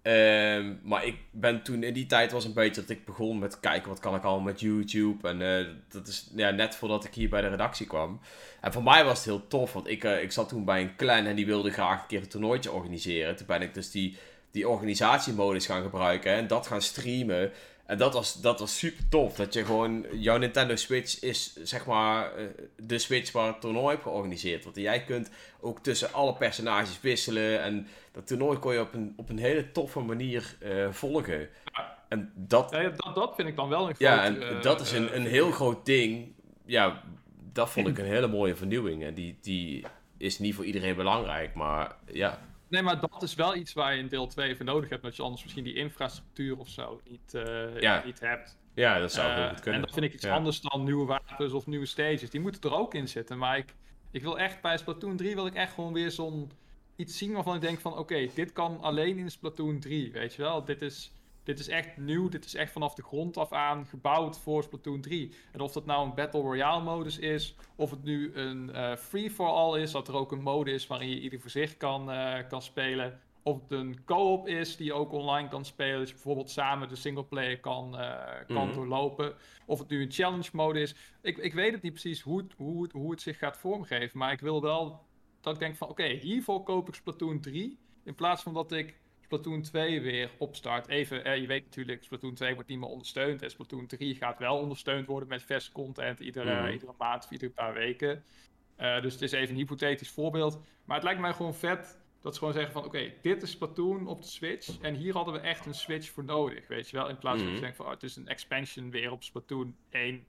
Ehm, maar ik ben toen in die tijd was een beetje dat ik begon met kijken wat kan ik al met YouTube. En eh, dat is ja, net voordat ik hier bij de redactie kwam. En voor mij was het heel tof, want ik, eh, ik zat toen bij een clan en die wilde graag een keer een toernooitje organiseren. Toen ben ik dus die, die organisatiemodus gaan gebruiken en dat gaan streamen. En dat was, dat was super tof. Dat je gewoon, jouw Nintendo Switch is zeg maar eh, de Switch waar het toernooi op georganiseerd wordt. En jij kunt ook tussen alle personages wisselen. En dat toernooi kon je op een, op een hele toffe manier eh, volgen. En dat, Ja, dat, dat vind ik dan wel een groot... ja, en eh, dat is een, een heel groot ding. Ja, dat vond ik een hele mooie vernieuwing. En die, die is niet voor iedereen belangrijk, maar ja. Nee, maar dat is wel iets waar je in deel 2 voor nodig hebt. Dat je anders misschien die infrastructuur of zo niet, eh, Ja. niet hebt. Ja, dat zou Eh, goed kunnen. En dat vind ik iets Ja. anders dan nieuwe wapens of nieuwe stages. Die moeten er ook in zitten. Maar ik, ik wil echt bij Splatoon 3 wil ik echt gewoon weer zo'n iets zien waarvan ik denk van oké, dit kan alleen in Splatoon 3. Weet je wel? Dit is, dit is echt nieuw. Dit is echt vanaf de grond af aan gebouwd voor Splatoon 3. En of dat nou een Battle Royale modus is, of het nu een eh, free-for-all is, dat er ook een mode is waarin je ieder voor zich kan, eh, kan spelen. Of het een co-op is die je ook online kan spelen. Dat je bijvoorbeeld samen de singleplayer kan, eh, kan Mhm. doorlopen. Of het nu een challenge mode is. Ik, ik weet het niet precies hoe het, hoe, het, hoe het zich gaat vormgeven. Maar ik wil wel dat ik denk van oké, hiervoor koop ik Splatoon 3. In plaats van dat ik Splatoon 2 weer opstart. Even, eh, je weet natuurlijk, Splatoon 2 wordt niet meer ondersteund. En Splatoon 3 gaat wel ondersteund worden met vers content iedere, Mhm. iedere maand of iedere paar weken. Eh, dus het is even een hypothetisch voorbeeld. Maar het lijkt mij gewoon vet dat ze gewoon zeggen van... Oké, dit is Splatoon op de Switch. En hier hadden we echt een Switch voor nodig, weet je wel. In plaats van dat Mhm. denkt van... Oh, het is een expansion weer op Splatoon 1.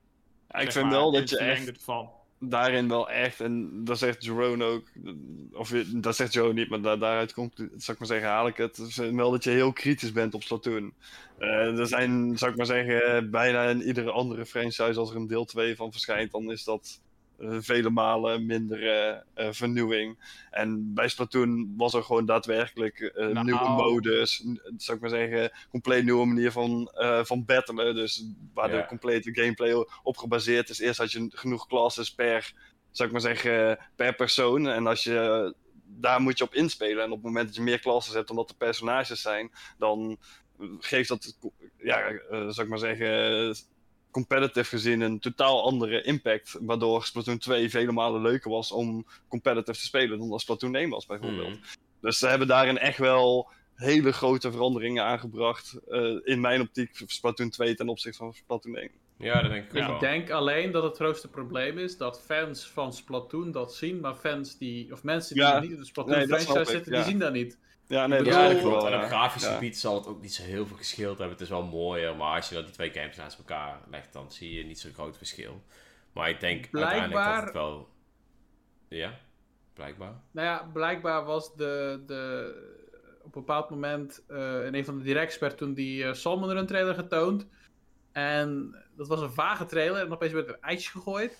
Ja, ik vind maar, wel dat je echt ervan. Daarin wel echt, en dat zegt Jerome ook, of dat zegt Joe niet, maar da- daaruit komt, zou ik maar zeggen, haal ik het. Wel dat je heel kritisch bent op Splatoon. Eh, er zijn, zou ik maar zeggen, bijna in iedere andere franchise, als er een deel 2 van verschijnt, dan is dat vele malen minder eh, eh, vernieuwing. En bij Splatoon was er gewoon daadwerkelijk eh, Nou. nieuwe modus, zou ik maar zeggen, compleet nieuwe manier van, eh, van battlen. Dus waar de complete gameplay op gebaseerd is. Eerst had je genoeg classes per, zou ik maar zeggen, per persoon. En als je, daar moet je op inspelen. En op het moment dat je meer classes hebt dan dat er personages zijn, dan geeft dat, ja, eh, zou ik maar zeggen, competitive gezien een totaal andere impact. Waardoor Splatoon 2 vele malen leuker was om competitive te spelen dan dat Splatoon 1 was bijvoorbeeld. Hmm. Dus ze hebben daarin echt wel hele grote veranderingen aangebracht. eh, in mijn optiek Splatoon 2 ten opzichte van Splatoon 1. Ja, dat denk ik ook Ik denk alleen dat het grootste probleem is dat fans van Splatoon dat zien, maar fans die, of mensen die Ja, niet in de Splatoon nee, franchise zitten, ja. die zien dat niet. Ja, nee, dat is wel, En op grafisch Ja. gebied zal het ook niet zo heel veel geschild hebben. Het is wel mooier, maar als je dat die twee games naast elkaar legt, dan zie je niet zo'n groot verschil. Maar ik denk uiteindelijk dat Blijkbaar- het wel... Ja, blijkbaar. Nou ja, blijkbaar was de, de op een bepaald moment eh, in een van de directs werd toen die eh, Salmon Run trailer getoond. En dat was een vage trailer en opeens werd er ijsje gegooid.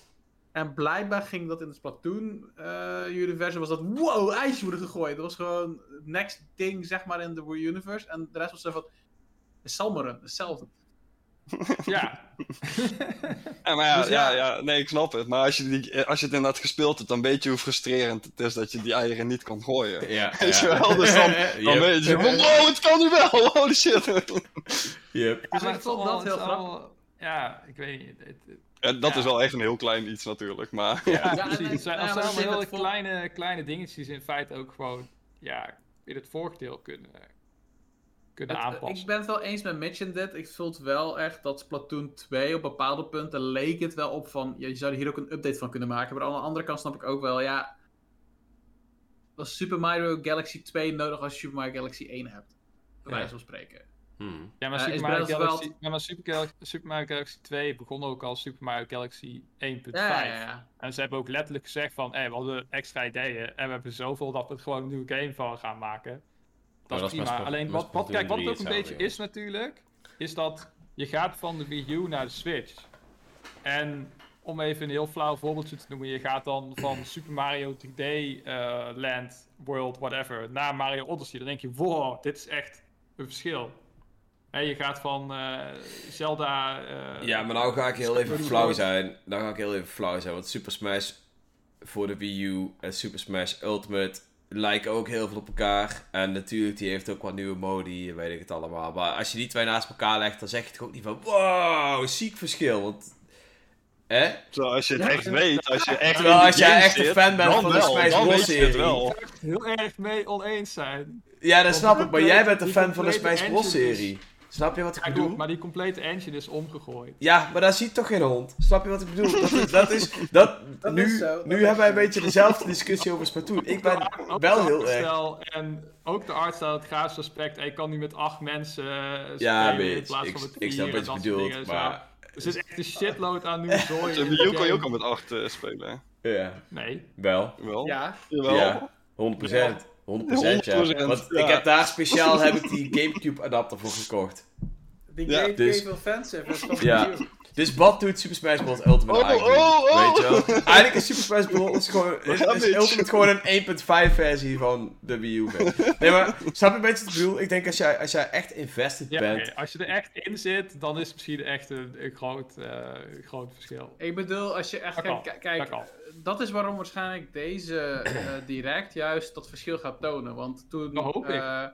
En blijkbaar ging dat in het Splatoon eh universum was dat wow, ijsje worden gegooid. Dat was gewoon het next ding zeg maar in de Wii universe. En de rest was zo van Salmon Run, hetzelfde. Ja, Ja, maar ja, Dus ja. ja. Ja, nee, ik snap het. Maar als je, die, als je het inderdaad gespeeld hebt, dan weet je hoe frustrerend het is dat je die eieren niet kan gooien. Ja, Weet je wel, dus dan, dan Yep. weet je van, wow, het kan nu wel, holy shit. Yep. Dus ik het vond is dat al- heel grappig. Ja, ik weet niet. Het- het- Ja, dat Ja. is wel echt een heel klein iets natuurlijk, maar... Ja, Ja, precies. en- Het zijn, het allemaal het vol- kleine, kleine dingetjes in feite ook gewoon, ja, in het voordeel kunnen, kunnen Het- aanpassen. ik ben het wel eens met Mitch in dit. Ik vond wel echt dat Splatoon 2 op bepaalde punten leek het wel op van... Ja, je zou er hier ook een update van kunnen maken. Maar aan de andere kant snap ik ook wel, ja... Was Super Mario Galaxy 2 nodig als je Super Mario Galaxy 1 hebt? Bij Ja. wijze van spreken. Hmm. Ja, maar Eh, Super Mario, Galaxy, ja, maar Super, Mario Galaxy 2 begon ook als Super Mario Galaxy 1.5. Ja, ja, ja. En ze hebben ook letterlijk gezegd van, hé, we hadden extra ideeën en we hebben zoveel dat we er gewoon een nieuwe game van gaan maken. Dat is prima. Alleen wat, wat, kijk, wat 3 het ook een beetje is natuurlijk, is dat je gaat van de Wii U naar de Switch. En om even een heel flauw voorbeeldje te noemen, je gaat dan van Super Mario 3D eh, Land, World, whatever, naar Mario Odyssey. Dan denk je, wow, dit is echt een verschil. Je gaat van eh, Zelda... eh, Ja, maar nou ga ik heel even flauw zijn. Nou ga ik heel even flauw zijn. Want Super Smash voor de Wii U en Super Smash Ultimate lijken ook heel veel op elkaar. En natuurlijk, die heeft ook wat nieuwe modi, weet ik het allemaal. Maar als je die twee naast elkaar legt, dan zeg je toch ook niet van... Wow, ziek verschil. Want... Hè? Zo, als je het Ja, echt ja. weet, als je echt Terwijl als jij echt een fan bent van de Smash Bros. serie. wel. heel erg mee oneens zijn. Ja, dat snap ik. Maar jij bent een fan van de Smash Bros. serie. Snap je wat ik Ja, bedoel? maar die complete engine is omgegooid. Ja, maar daar ziet toch geen hond? Snap je wat ik bedoel? Dat is, dat is, dat, Dat nu is zo, dat nu hebben wij een beetje dezelfde discussie over Splatoon. Ik ben Ook wel heel erg... artstijl En ook de artstyle, het grafische aspect. Je kan nu met acht mensen eh, Ja, spelen in weet plaats ik, van met ik snap vier wat je bedoelt, maar... Dus het is echt een shitload aan nieuwe zooi. In U kon je ook al met 8 eh, spelen. Ja, Nee. wel. Wel? Ja, Jawel. Ja, 100%. 100%, ja. 100%, Want ja. ik heb daar speciaal heb ik die Gamecube adapter voor gekocht. Die Ja, game dus- Ja. Dus wat doet Super Smash Bros. Ultimate Oh, eigenlijk? oh, oh. Weet je wel? Eigenlijk is Super Smash Bros. gewoon, is. Ultimate gewoon een 1.5 versie van de Wii U. Nee, maar snap je een beetje ik bedoel? Ik denk als jij, als jij echt invested Ja, bent... Als je er echt in zit, dan is het misschien echt een, een groot, eh, groot verschil. ik bedoel, als je echt k- kijk, dat is waarom waarschijnlijk deze eh, direct juist dat verschil gaat tonen. Want toen eh,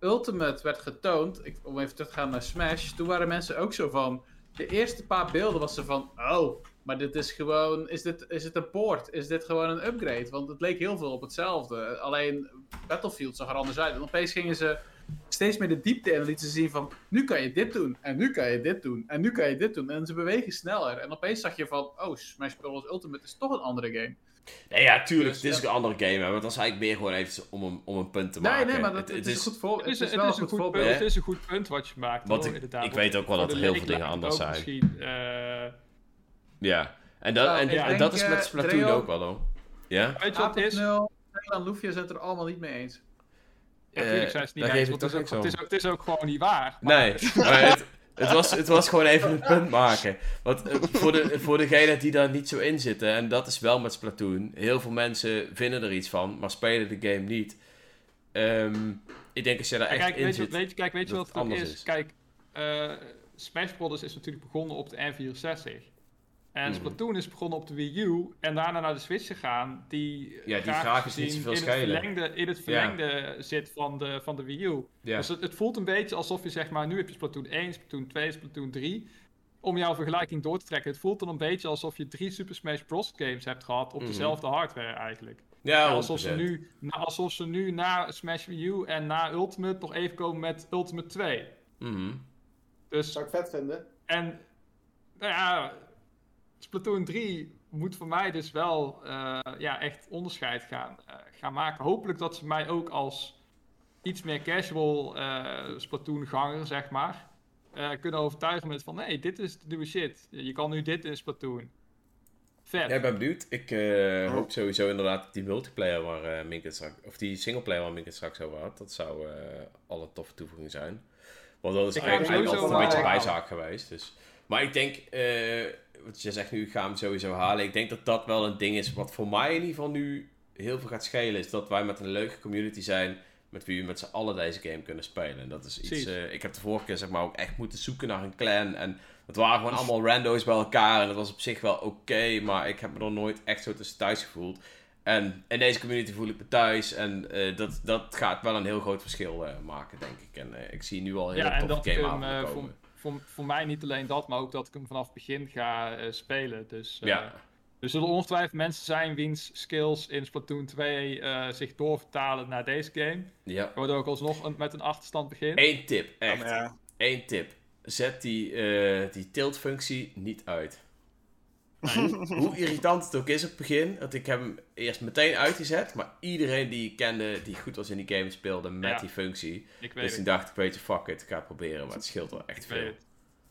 Ultimate werd getoond, ik, om even terug te gaan naar Smash, toen waren mensen ook zo van, de eerste paar beelden was ze van, oh, maar dit is gewoon, is dit, is het een poort? Is dit gewoon een upgrade? Want het leek heel veel op hetzelfde. Alleen Battlefield zag er anders uit. En opeens gingen ze steeds meer de diepte in en lieten ze zien van, nu kan je dit doen, en nu kan je dit doen, en nu kan je dit doen. En ze bewegen sneller. En opeens zag je van, oh, Smash Bros. Ultimate is toch een andere game. Nee, ja, tuurlijk. Dus, dit is ja. een andere game, hè, maar het was eigenlijk meer gewoon even om een, om een punt te Nee, maken. nee, maar dat, Het- het, het is een goed voorbeeld. Het is, Het is het wel is een goed goed voorbeeld. punt, het is een goed punt wat je maakt. Want hoor, ik- inderdaad. ik weet ook wel Voor dat er heel veel dingen het anders zijn. Misschien, eh, Ja. En, dat, Nou, en, ik en denk, dat is eh, met Splatoon Dreo- ook wel, hoor. Ja? weet je wat het is? Lufia zijn het er allemaal niet mee eens. Ja, natuurlijk Eh, zijn ze het niet eens, want het is, ook, niks het, is ook, het is ook gewoon niet waar. Maar- Nee, maar het, Het was, het was gewoon even een punt maken. Want eh, voor, de, voor degenen die daar niet zo in zitten, en dat is wel met Splatoon, heel veel mensen vinden er iets van, maar spelen de game niet. Ehm, ik denk als je daar Ja, echt kijk, in weet je, zit. weet je, kijk, weet je dat wat het is? is. Kijk, eh, Smash Bros. is natuurlijk begonnen op de N64. En Mhm. Splatoon is begonnen op de Wii U en daarna naar de Switch gegaan, die, Ja, die grafisch niet zoveel in het schelen. verlengde, in het verlengde zit van de, van de Wii U. Ja. Dus het, het voelt een beetje alsof je zeg maar, nu heb je Splatoon 1, Splatoon 2, Splatoon 3. Om jouw vergelijking door te trekken, het voelt dan een beetje alsof je drie Super Smash Bros. games hebt gehad op Mhm. dezelfde hardware eigenlijk. Ja, Ja, alsof, ze 100%. nu, na, alsof ze nu na Smash Wii U en na Ultimate nog even komen met Ultimate 2. Mhm. Dus, Zou ik vet vinden. en, nou ja, Splatoon 3 moet voor mij dus wel eh, ja, echt onderscheid gaan, eh, gaan maken. Hopelijk dat ze mij ook als iets meer casual eh Splatoon-ganger, zeg maar, eh, kunnen overtuigen met van, nee, dit is de nieuwe shit. Je kan nu dit in Splatoon. Vet. Ja, ik ben benieuwd. Ik eh, hoop sowieso inderdaad dat die multiplayer waar eh Mink het straks, of die singleplayer waar Mink het straks over had, dat zou eh al een toffe toevoeging zijn. Want dat is Ik eigenlijk, altijd een beetje bijzaak geweest. Dus. Maar ik denk, eh, wat je zegt nu, ik ga hem sowieso halen. Ik denk dat dat wel een ding is wat voor mij in ieder geval nu heel veel gaat schelen. Is dat wij met een leuke community zijn met wie we met z'n allen deze game kunnen spelen. En dat is iets, eh, ik heb de vorige keer zeg maar ook echt moeten zoeken naar een clan. En het waren gewoon allemaal rando's bij elkaar. En dat was op zich wel oké, maar ik heb me er nooit echt zo tussen thuis gevoeld. En in deze community voel ik me thuis. En eh, dat, dat gaat wel een heel groot verschil maken, denk ik. En ik zie nu al heel Ja, toffe eh, voor, komen. Voor, voor mij niet alleen dat, maar ook dat ik hem vanaf het begin ga eh, spelen. Dus eh, Ja, er zullen ongetwijfeld mensen zijn wiens skills in Splatoon 2 eh, zich doorvertalen naar deze game. ja. Waardoor ik alsnog een- met een achterstand begin. Eén tip, echt. Ja, maar ja. Eén tip. Zet die, eh, die tilt-functie niet uit. Hoe, hoe irritant het ook is op het begin. Dat ik heb hem eerst meteen uitgezet. Maar iedereen die ik kende die goed was in die game speelde met Ja. die functie. Ik weet Dus die het. dacht ik, weet je, fuck it. Ik ga het proberen. Maar het scheelt wel echt Ik veel. het.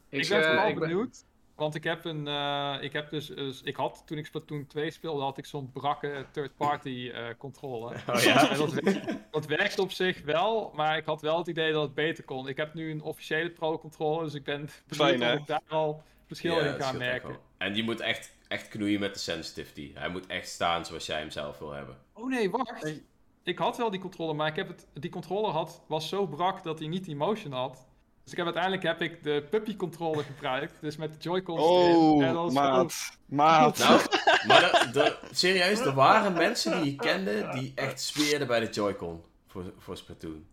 Ik, Ik ben eh, vooral benieuwd. Want ik heb een. eh, ik heb dus. dus- ik had toen ik Splatoon 2 speelde, had ik zo'n brakke third-party eh controle. Oh ja? Dat, werkt- dat werkt op zich wel, maar ik had wel het idee dat het beter kon. Ik heb nu een officiële pro-controller, dus ik ben benieuwd Fijn, of ik daar al verschil Ja, in ga merken. En die moet echt, echt knoeien met de sensitivity. Hij moet echt staan zoals jij hem zelf wil hebben. Oh nee, wacht. Hey. Ik had wel die controller, maar ik heb het, die controller had, was zo brak dat hij niet die motion had. Dus ik heb, uiteindelijk heb ik de puppy controller gebruikt, dus met de Joy-Cons. En Oh, maat. Maat. Nou, maar de, de- serieus, er waren mensen die je kende die echt zweerden bij de Joy-Con voor, voor Splatoon.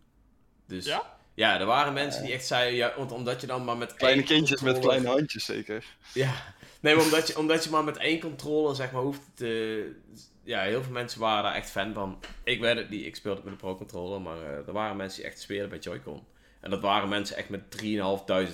Dus Ja? ja, er waren mensen die echt zeiden, ja, want omdat je dan maar met Kleine kindjes met kleine handjes zeker. Ja, nee, maar omdat je, omdat je maar met één controller zeg maar hoeft te... Ja, heel veel mensen waren daar echt fan van. Ik weet het niet, ik speelde met een pro-controller, maar eh, er waren mensen die echt zweerden bij Joy-Con. En dat waren mensen echt met 3.500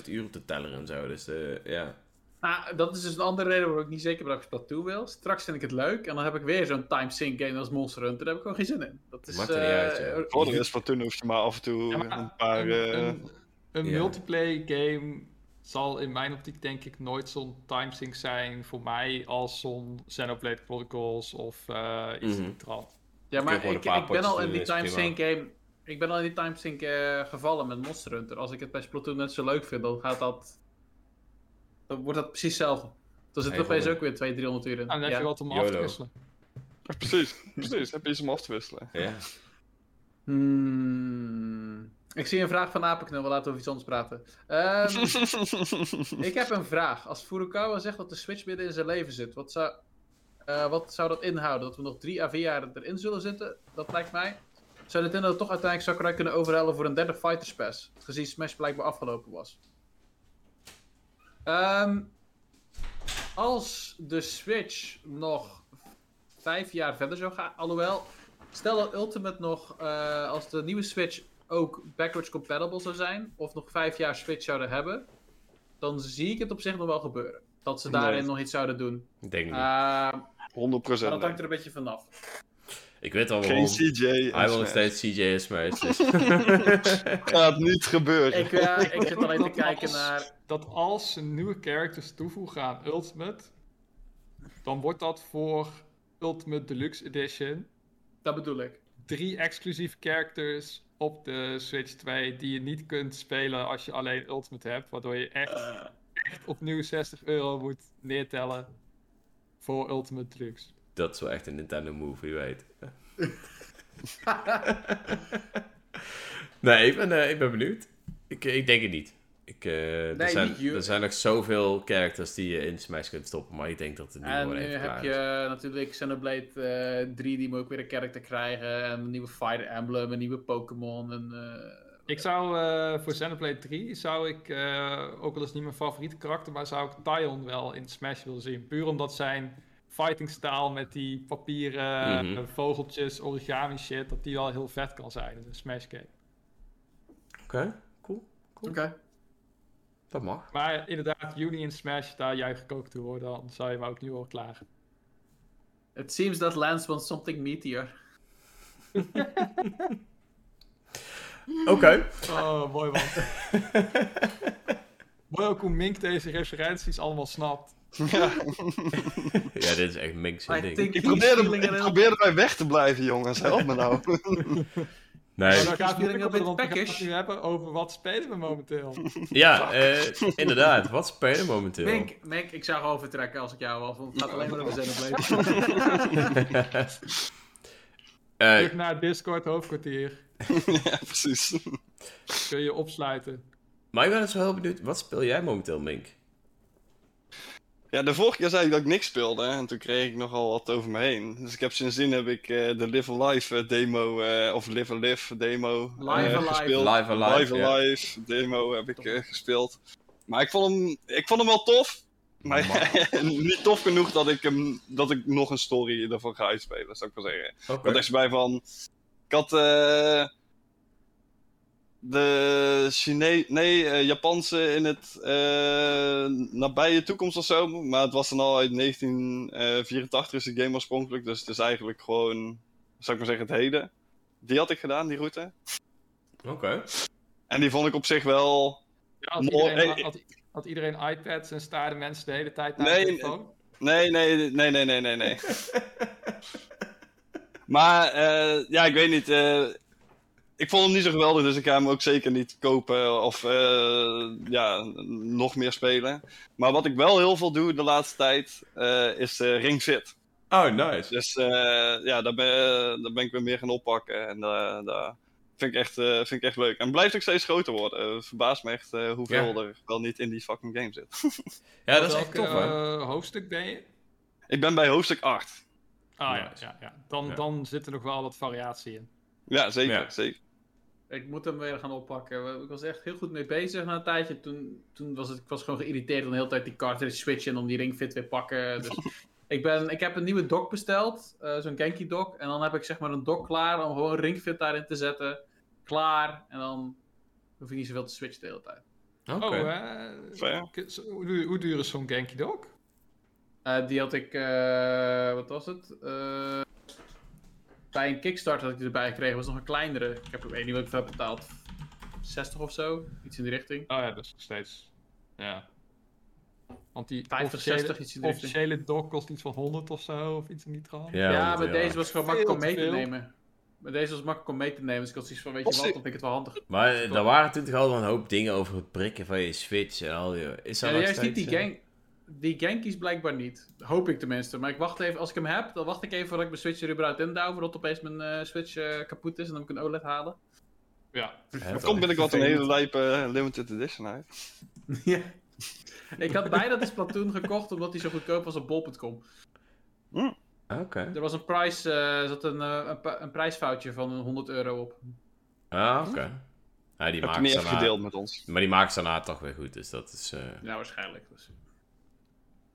uur op de teller en zo, dus eh, ja. Nou, dat is dus een andere reden waarom ik niet zeker ben dat ik Splatoon wil. Straks vind ik het leuk en dan heb ik weer zo'n time sync game als Monster Hunter. Daar heb ik gewoon geen zin in. Dat is, Maakt er niet eh, uit, ja. Splatoon hoef je maar af en toe Ja, maar een paar... een, eh, een, een ja. multiplayer game zal in mijn optiek denk ik nooit zo'n timesync zijn voor mij als zo'n Xenoblade Chronicles of eh, iets in die trant. Ja, maar ik, paar ik ben al in die doen, is time sync game. Ik ben al in die time sync eh, gevallen met Monster Hunter. Als ik het bij Splatoon net zo leuk vind, dan gaat dat. Dan wordt dat precies hetzelfde. Dan zit er Hey, opeens ook weer 200, 300 uur in. En dan heb Ja. je wat om af te wisselen. Precies, precies. Heb je iets om af te wisselen. ja. Hmm. Ik zie een vraag van Apenknul, we laten over iets anders praten. Ehm, ik heb een vraag. Als Furukawa zegt dat de Switch midden in zijn leven zit, wat zou, eh, wat zou dat inhouden? Dat we nog drie à vier jaar erin zullen zitten? Dat lijkt mij. Zou Nintendo toch uiteindelijk Sakurai kunnen overhalen voor een derde Fighters Pass? Gezien Smash blijkbaar afgelopen was. Ehm, als de Switch nog vijf jaar verder zou gaan, alhoewel, stel dat Ultimate nog, eh, als de nieuwe Switch ook backwards compatible zou zijn, of nog vijf jaar Switch zouden hebben, dan zie ik het op zich nog wel gebeuren. Dat ze daarin Nee. nog iets zouden doen. Ik denk niet. Eh, maar 100%. dat hangt er een beetje vanaf. ik weet al Geen waarom. CJ. Hij wil nog steeds CJ Smash. Dus. Gaat niet gebeuren. Ik, eh, ik zit alleen te kijken als- naar... Dat als ze nieuwe characters toevoegen aan Ultimate, dan wordt dat voor Ultimate Deluxe Edition Dat bedoel ik. drie exclusieve characters op de Switch 2 die je niet kunt spelen als je alleen Ultimate hebt. Waardoor je echt, echt opnieuw 60 euro moet neertellen voor Ultimate Deluxe. Dat is wel echt een Nintendo move, je weet. nee, ik ben, eh, ik ben benieuwd. Ik, ik denk het niet. Ik, eh, er, zijn, niet er zijn nog zoveel characters die je in Smash kunt stoppen, maar ik denk dat het nu En nu even heb je is. natuurlijk Xenoblade eh 3, die moet ook weer een karakter krijgen. En een nieuwe Fire Emblem, een nieuwe Pokémon. En, eh, Ik zou eh, voor Xenoblade 3 zou ik, eh, ook al is het niet mijn favoriete karakter, maar zou ik Tyon wel in Smash willen zien. Puur omdat zijn fighting style met die papieren Mhm. eh, vogeltjes, origami shit, dat die wel heel vet kan zijn in een Smash game. Oké, cool. Oké. Dat mag. Maar inderdaad, juni in Smash, daar juich ik ook toe hoor, dan zou je me ook nu al klaar. It seems that Lance wants something meteor. Oké. Oh, mooi man. mooi ook hoe Mink deze referenties allemaal snapt. Ja, Ja, dit is echt Minx I ding. ik probeerde, feeling ik probeerde bij weg te blijven, jongens. Help me nou. Nee, Maar dan gaat we gaan het peckish. nu hebben over wat spelen we momenteel. ja, eh, inderdaad. Wat spelen momenteel? Mink, Mink, ik zou gewoon vertrekken als ik jou was, want het gaat alleen maar over Xenoblade. Eh, Terug naar het Discord hoofdkwartier. ja, precies. Kun je opsluiten. maar ik ben dus wel heel benieuwd. Wat speel jij momenteel, Mink? Ja, de vorige keer zei ik dat ik niks speelde en toen kreeg ik nogal wat over me heen. Dus ik heb sindsdien heb ik eh, de Live Alive eh, demo, eh, of Live Alive demo eh, Live Alive. gespeeld. Live Alive, Live. Alive demo heb ik eh, gespeeld. Maar ik vond hem, ik vond hem wel tof. Maar niet tof genoeg dat ik, hem, dat ik nog een story ervan ga uitspelen, zou ik wel zeggen. Oké. Wat echt bij van. Ik had eh, de Chine nee, eh, Japanse in het eh, nabije toekomst of zo. Maar het was dan al uit 1984 is de game oorspronkelijk. Dus het is eigenlijk gewoon, zou ik maar zeggen, het heden. Die had ik gedaan, die route. Oké. En die vond ik op zich wel. Ja, had, Mooi. iedereen, had, had iedereen iPads en staarden mensen de hele tijd naar Nee, de telefoon? Nee, nee, nee, nee, nee, nee, nee. maar eh, ja, ik weet niet. Ik vond hem niet zo geweldig, dus ik ga hem ook zeker niet kopen of eh, ja, nog meer spelen. Maar wat ik wel heel veel doe de laatste tijd eh, is eh, Ring Fit. Oh, nice. Dus eh, ja, daar ben, daar ben ik weer meer gaan oppakken. En daar vind ik, echt, eh, vind ik echt leuk. En blijft ook steeds groter worden. Het verbaast me echt eh, hoeveel er wel niet in die fucking game zit. Ja, dat is echt tof, hè? hoofdstuk ben je? ik ben bij hoofdstuk 8. Ah ja, ja, ja. Dan, Ja. dan zit er nog wel wat variatie in. Ja, zeker. Ja. zeker. Ik moet hem weer gaan oppakken. Ik was echt heel goed mee bezig na een tijdje. Toen, toen was het, ik was gewoon geïrriteerd om de hele tijd die cartridge switchen en om die ring fit weer pakken. Dus ik, ben, ik heb een nieuwe dock besteld, eh, zo'n Genki dock. En dan heb ik zeg maar een dock klaar om gewoon ring fit daarin te zetten. Klaar. En dan hoef je niet zoveel te switchen de hele tijd. Oké. Oh, eh, zo- hoe, duur- hoe duur is zo'n Genki Dog? Eh, die had ik, eh, wat was het? Bij een Kickstarter had ik erbij gekregen, was nog een kleinere. Ik heb weet niet wat ik voor heb betaald. 60 of zo, iets in die richting. Oh ja, dat is nog steeds. Ja. Want die 50, officiële, 60, iets in die richting. officiële dog kost iets van 100 of zo, of iets in die trant. Ja, Ja, maar ja. deze was gewoon makkelijk om mee te nemen. Maar deze was makkelijk om mee te nemen, dus ik had zoiets van, weet je wat, dan vind ik het wel handig. Maar daar waren toen toch al een hoop dingen over het prikken van je Switch en al die... Is dat Ja, nog juist niet die eh? Die Genkies blijkbaar niet. Hoop ik tenminste. Maar ik wacht even, als ik hem heb, dan wacht ik even voordat ik mijn Switch er überhaupt in douw, voordat opeens mijn eh, Switch eh, kapot is en dan moet ik een OLED halen. Ja. Er dat komt binnenkort een hele lijpe eh, limited edition uit. ja. Ik had bijna de Splatoon gekocht, omdat hij zo goedkoop was op bol.com. Oké. Er was een prijs, eh, er zat een, eh, een, een prijsfoutje van 100 euro op. Ah, oké. Ja, die Heb je maakt niet ze gedeeld met ons. Maar die maakt ze daarna toch weer goed, dus dat is... eh, Ja, waarschijnlijk. Dus.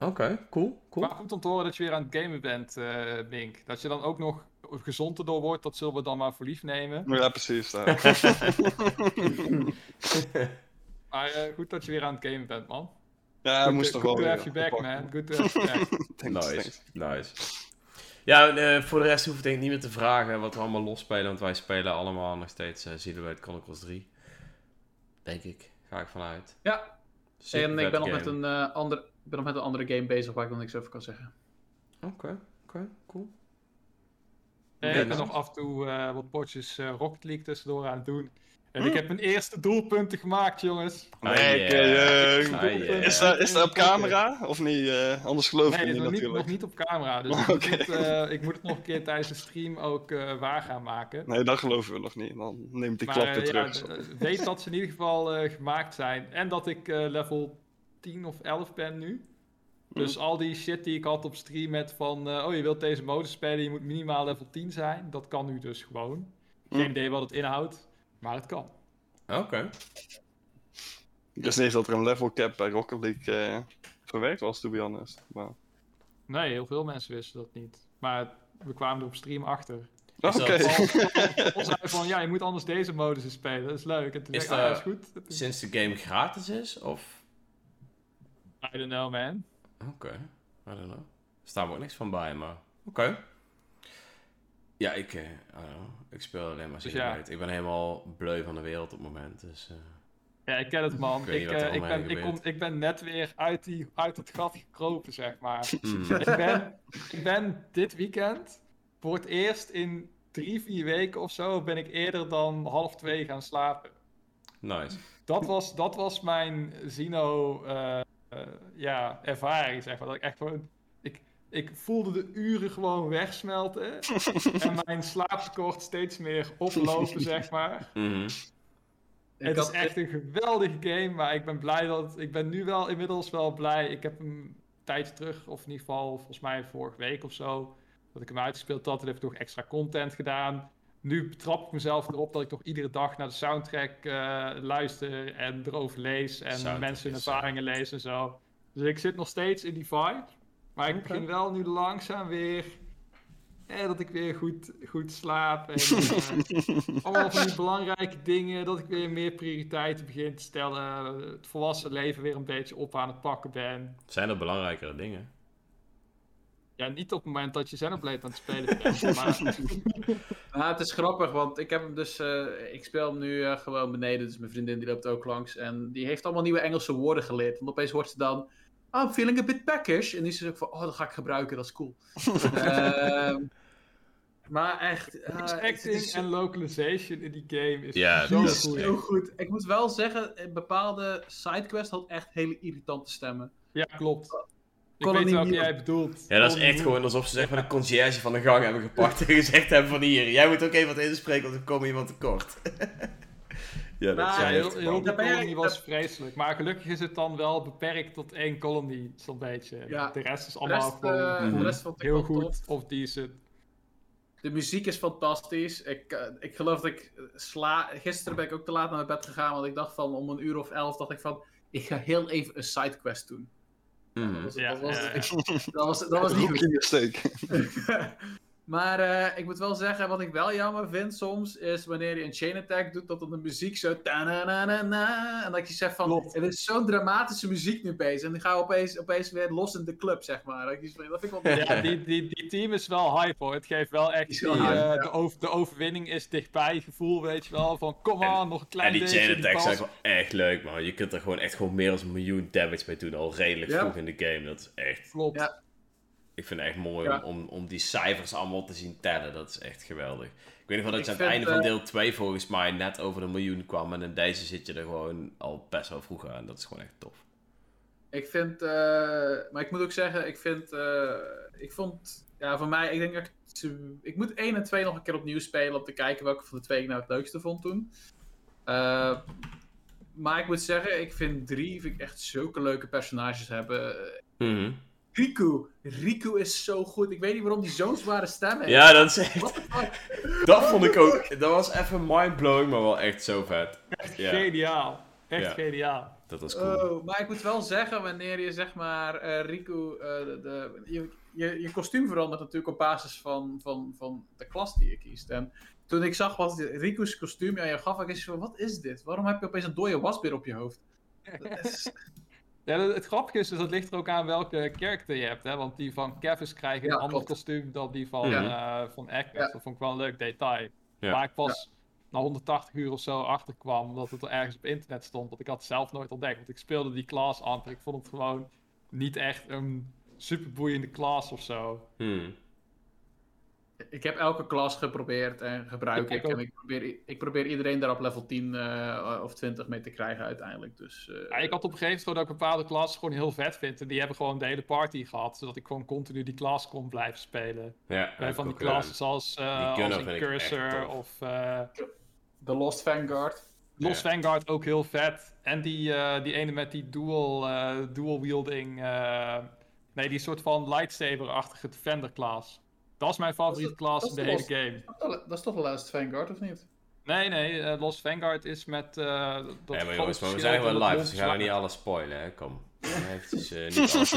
Oké, cool, cool. Maar goed om te horen dat je weer aan het gamen bent, eh Bink. Dat je dan ook nog gezond erdoor wordt, dat zullen we dan maar voor lief nemen. Ja, precies. ja. Maar eh, goed dat je weer aan het gamen bent, man. Ja, Good moest to- toch wel good to have you back, man. Good to have you back. Thanks, nice, thanks. nice. Ja, eh, voor de rest hoef ik denk ik niet meer te vragen wat we allemaal losspelen, want wij spelen allemaal nog steeds uh, Chronicles 3. Denk ik, ga ik vanuit. Ja, Super en ik ben nog met een, eh, ander, ik ben nog met een andere game bezig waar ik nog niks over kan zeggen. Oké, oké, cool. Ik ben nog af en toe eh, wat potjes eh, Rocket League tussendoor aan het doen. En Hm. ik heb mijn eerste doelpunten gemaakt, jongens. Ah, Nee, yeah. eh, Ah, yeah. Is dat, is dat op camera? Of niet? eh, anders geloof Nee, ik niet is nog niet, nog natuurlijk. niet op camera. Dus ik, moet, eh, ik moet het nog een keer tijdens de stream ook eh, waar gaan maken. Nee, dat geloven we nog niet. Dan neemt die klap weer ja, terug. eh, weet dat ze in ieder geval eh, gemaakt zijn. En dat ik eh, level 10 of 11 ben nu. Dus Hm. al die shit die ik had op stream met van... eh, oh, je wilt deze modus spelen, je moet minimaal level 10 zijn. Dat kan nu dus gewoon. Geen Hm. idee wat het inhoudt, maar het kan. Oké. Ik wist niet eens dat er een level cap bij Rocket League eh, verwerkt was, to be honest. Maar... Nee, heel veel mensen wisten dat niet. Maar we kwamen er op stream achter. Is Oké. Ons zei van, ja, je moet anders deze modus eens spelen. Dat is leuk. En toen Is ah, dat- is goed. Sinds de game gratis is? Of... I don't know, man. Oké. I don't know. Er me ook niks van bij, maar... Oké. Ja, ik... eh, I don't know. Ik speel alleen maar Dus ja. player. Ik ben helemaal bleu van de wereld op het moment, dus... eh, Ja, ik ken het, man. Ik Ik, eh, ik, ben, ik, kom, ik ben net weer uit, die, uit het gat gekropen, zeg maar. hmm. ik, ben, ik ben dit weekend voor het eerst in drie, vier weken of zo... ben ik eerder dan half twee gaan slapen. Nice. Dat was, dat was mijn Zino eh, ja, ervaring, zeg maar. Dat ik echt gewoon... Ik, ik voelde de uren gewoon wegsmelten. en mijn slaaptekort steeds meer oplopen, zeg maar. Mhm. Het had- is echt een geweldige game, maar ik ben blij dat... Ik ben nu wel inmiddels wel blij. Ik heb hem een tijdje terug, of in ieder geval volgens mij vorige week of zo... dat ik hem uitgespeeld had. Heb ik nog extra content gedaan. Nu betrap ik mezelf erop dat ik toch iedere dag naar de soundtrack eh, luister... en erover lees en Soundtrack mensen hun ervaringen lees en zo. Dus ik zit nog steeds in die vibe. Maar ik begin wel nu langzaam weer... Eh, dat ik weer goed, goed slaap. En, eh, allemaal van die belangrijke dingen. Dat ik weer meer prioriteiten begin te stellen. Het volwassen leven weer een beetje op aan het pakken ben. Zijn er belangrijkere dingen? Ja, niet op het moment dat je Xenoblade aan het spelen bent. maar Nou, het is grappig, want ik heb hem dus. eh, ik speel hem nu eh, gewoon beneden, dus mijn vriendin die loopt ook langs. En die heeft allemaal nieuwe Engelse woorden geleerd. Want opeens hoort ze dan. "Oh, I'm feeling a bit peckish. En die is ook van, oh, dat ga ik gebruiken, dat is cool. Ehm, maar echt. voice het is acting zo- en localization in die game is Ja, zo dat dat is goed. heel goed. Ik moet wel zeggen, eh, bepaalde sidequests had echt hele irritante stemmen. Ja, klopt. Ik weet Neal. jij bedoelt. Ja, dat is echt gewoon alsof ze zeg maar de conciërge van de gang hebben gepakt en gezegd hebben van hier, jij moet ook even wat inspreken, want er komt iemand tekort. ja, dat Nou, zijn heel, heel die Daar ben jij- colony was vreselijk. Maar gelukkig is het dan wel beperkt tot één colony, zo'n beetje. Ja. De rest is De allemaal rest, gewoon eh, Mhm. de rest vond ik heel goed tof. of decent. De muziek is fantastisch. Ik, eh, ik geloof dat ik sla... Gisteren ben ik ook te laat naar mijn bed gegaan, want ik dacht van om een uur of elf dacht ik van... Ik ga heel even een sidequest doen. Mhm. Dat was, Ja, dat was, ja, ja. dat was, dat was niet. maar eh, ik moet wel zeggen, wat ik wel jammer vind soms, is wanneer je een chain attack doet, dat dan de muziek zo... En dat je zegt van, Klopt. er is zo'n dramatische muziek nu bezig. En die gaan we opeens, opeens weer los in de club, zeg maar. Dat, vind ik wel... Ja, die, die, die team is wel hype hoor. Het geeft wel echt Die eh, ja. de, over, de overwinning is dichtbij gevoel, weet je wel. Van kom aan, nog een klein En die beetje. chain attacks pas- zijn wel echt leuk, man. Je kunt er gewoon echt gewoon meer dan een miljoen damage mee doen, al redelijk Ja. vroeg in de game. Dat is echt, Klopt. Ja. Ik vind het echt mooi Ja. om, om, die cijfers allemaal te zien tellen. Dat is echt geweldig. Ik weet nog wel dat je aan het einde van eh, deel 2 volgens mij net over de miljoen kwam. En in deze zit je er gewoon al best wel vroeg aan. Dat is gewoon echt tof. Ik vind, eh, maar ik moet ook zeggen, ik vind, eh, ik vond, ja, voor mij, ik denk dat ik, ik moet 1 en 2 nog een keer opnieuw spelen om te kijken welke van de twee ik nou het leukste vond toen. Maar ik moet zeggen, ik vind 3 vind ik echt zulke leuke personages hebben. Mhm. Riku, Riku is zo goed. Ik weet niet waarom die zo'n zware stem heeft. Ja, dat is echt... Dat vond ik ook... Dat was even mindblowing, maar wel echt zo vet. Ja, Geniaal. Echt geniaal. dat was cool. Oh, maar ik moet wel zeggen, wanneer je zeg maar eh, Riku, eh, de, de- je, je, je kostuum verandert natuurlijk op basis van, van, van de klas die je kiest. En toen ik zag wat Riku's kostuum aan je gaf, ik van, wat is dit? Waarom heb je opeens een dode wasbeer op je hoofd? Dat is- Ja, het, het grappige is dus, dat ligt er ook aan welke character je hebt. Hè? Want die van Kevis krijgen Ja, een ander kostuum dan die van, Ja. eh van Agnes. Ja. Dat vond ik wel een leuk detail. Ja. Waar ik pas na 180 uur of zo achterkwam, omdat het er ergens op internet stond. Want ik had het zelf nooit ontdekt. Want ik speelde die class amper. Ik vond het gewoon niet echt een superboeiende class of zo. Hmm. Ik heb elke klas geprobeerd en gebruik Ik ik. En ik probeer, ik probeer iedereen daar op level 10 eh, of 20 mee te krijgen uiteindelijk. Dus, eh, Ja, ik had op een gegeven moment gewoon dat ik bepaalde klassen gewoon heel vet vind. En die hebben gewoon de hele party gehad. Zodat ik gewoon continu die klas kon blijven spelen. Ja, Bij van die eh, klassen zoals, eh die als echt Cursor of eh The Lost Vanguard. Lost. Vanguard ook heel vet. En die, eh, die ene met die dual, eh, dual wielding. eh, nee, die soort van lightsaber-achtige Defender class. Dat is mijn favoriete dat in de hele game. Dat is toch- de Lost Vanguard, of niet? Nee, nee, eh, Lost Vanguard is met. eh dat Ja, maar jongens, maar we zijn wel dat live, dus we gaan niet alles spoilen, hè? Kom. Eventjes eh, niet alles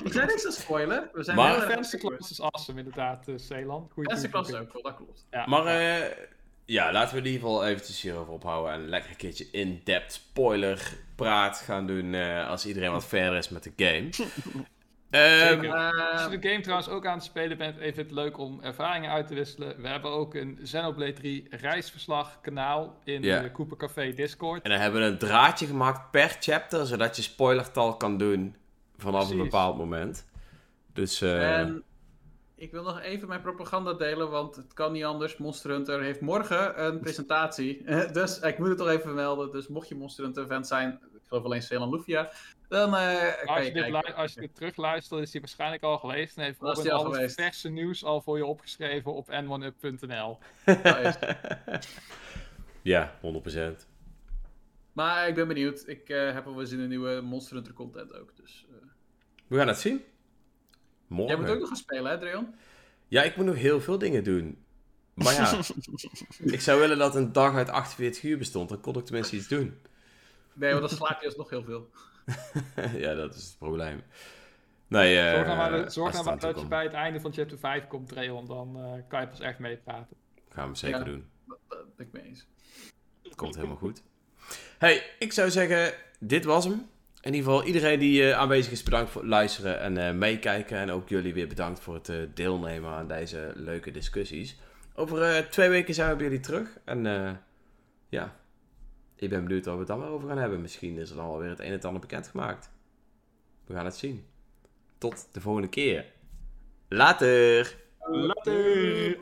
We zijn niks te spoilen. We zijn Maar- Fantasy Class is awesome, inderdaad, uh, Zeeland. Goeie Fantasy Class is ook wel, dat klopt. Ja. Maar eh, ja, laten we in ieder geval eventjes hierover ophouden en lekker een keertje in-depth spoiler praat gaan doen eh, als iedereen wat verder is met de game. Ehm. Eh, Als je de game trouwens ook aan het spelen bent, even het leuk om ervaringen uit te wisselen. We hebben ook een Xenoblade 3 reisverslag kanaal in de Cooper Café Discord. en dan hebben we een draadje gemaakt per chapter, zodat je spoilertal kan doen vanaf een bepaald moment. Dus eh, En ik wil nog even mijn propaganda delen, want het kan niet anders. Monster Hunter heeft morgen een presentatie. dus ik moet het toch even vermelden. Dus mocht je Monster Hunter fan zijn, ik geloof alleen Celan Lufia, dan eh, Als je dit als je dit terugluistert, is die waarschijnlijk al geweest. En heeft Was Robin al het verse nieuws al voor je opgeschreven op n1up.nl. Nice. ja, 100%. Maar ik ben benieuwd. Ik eh, heb alweer zin in nieuwe Monster Hunter content ook. Dus, eh. We gaan het zien. Jij Morgen. moet ook nog gaan spelen, hè, Dreon? Ja, ik moet nog heel veel dingen doen. Maar ja, ik zou willen dat een dag uit 48 uur bestond. Dan kon ik tenminste iets doen. Nee, want dan slaap je alsnog heel veel. ja, dat is het probleem. Nee, eh Zorg nou maar, dat- zorg nou maar dat je komt, bij het einde van chapter 5 komt, Treon. Dan eh, kan je pas echt meepraten. Gaan we zeker Ja. doen. Dat, ben ik mee eens. Het komt helemaal goed. Hey, ik zou zeggen, dit was hem. In ieder geval, iedereen die eh, aanwezig is, bedankt voor het luisteren en eh, meekijken. En ook jullie weer bedankt voor het eh, deelnemen aan deze leuke discussies. Over eh, twee weken zijn we bij jullie terug. En eh, ja, ik ben benieuwd waar we het dan weer over gaan hebben. Misschien is er dan wel weer het een en het ander bekendgemaakt. We gaan het zien. Tot de volgende keer. Later! Later!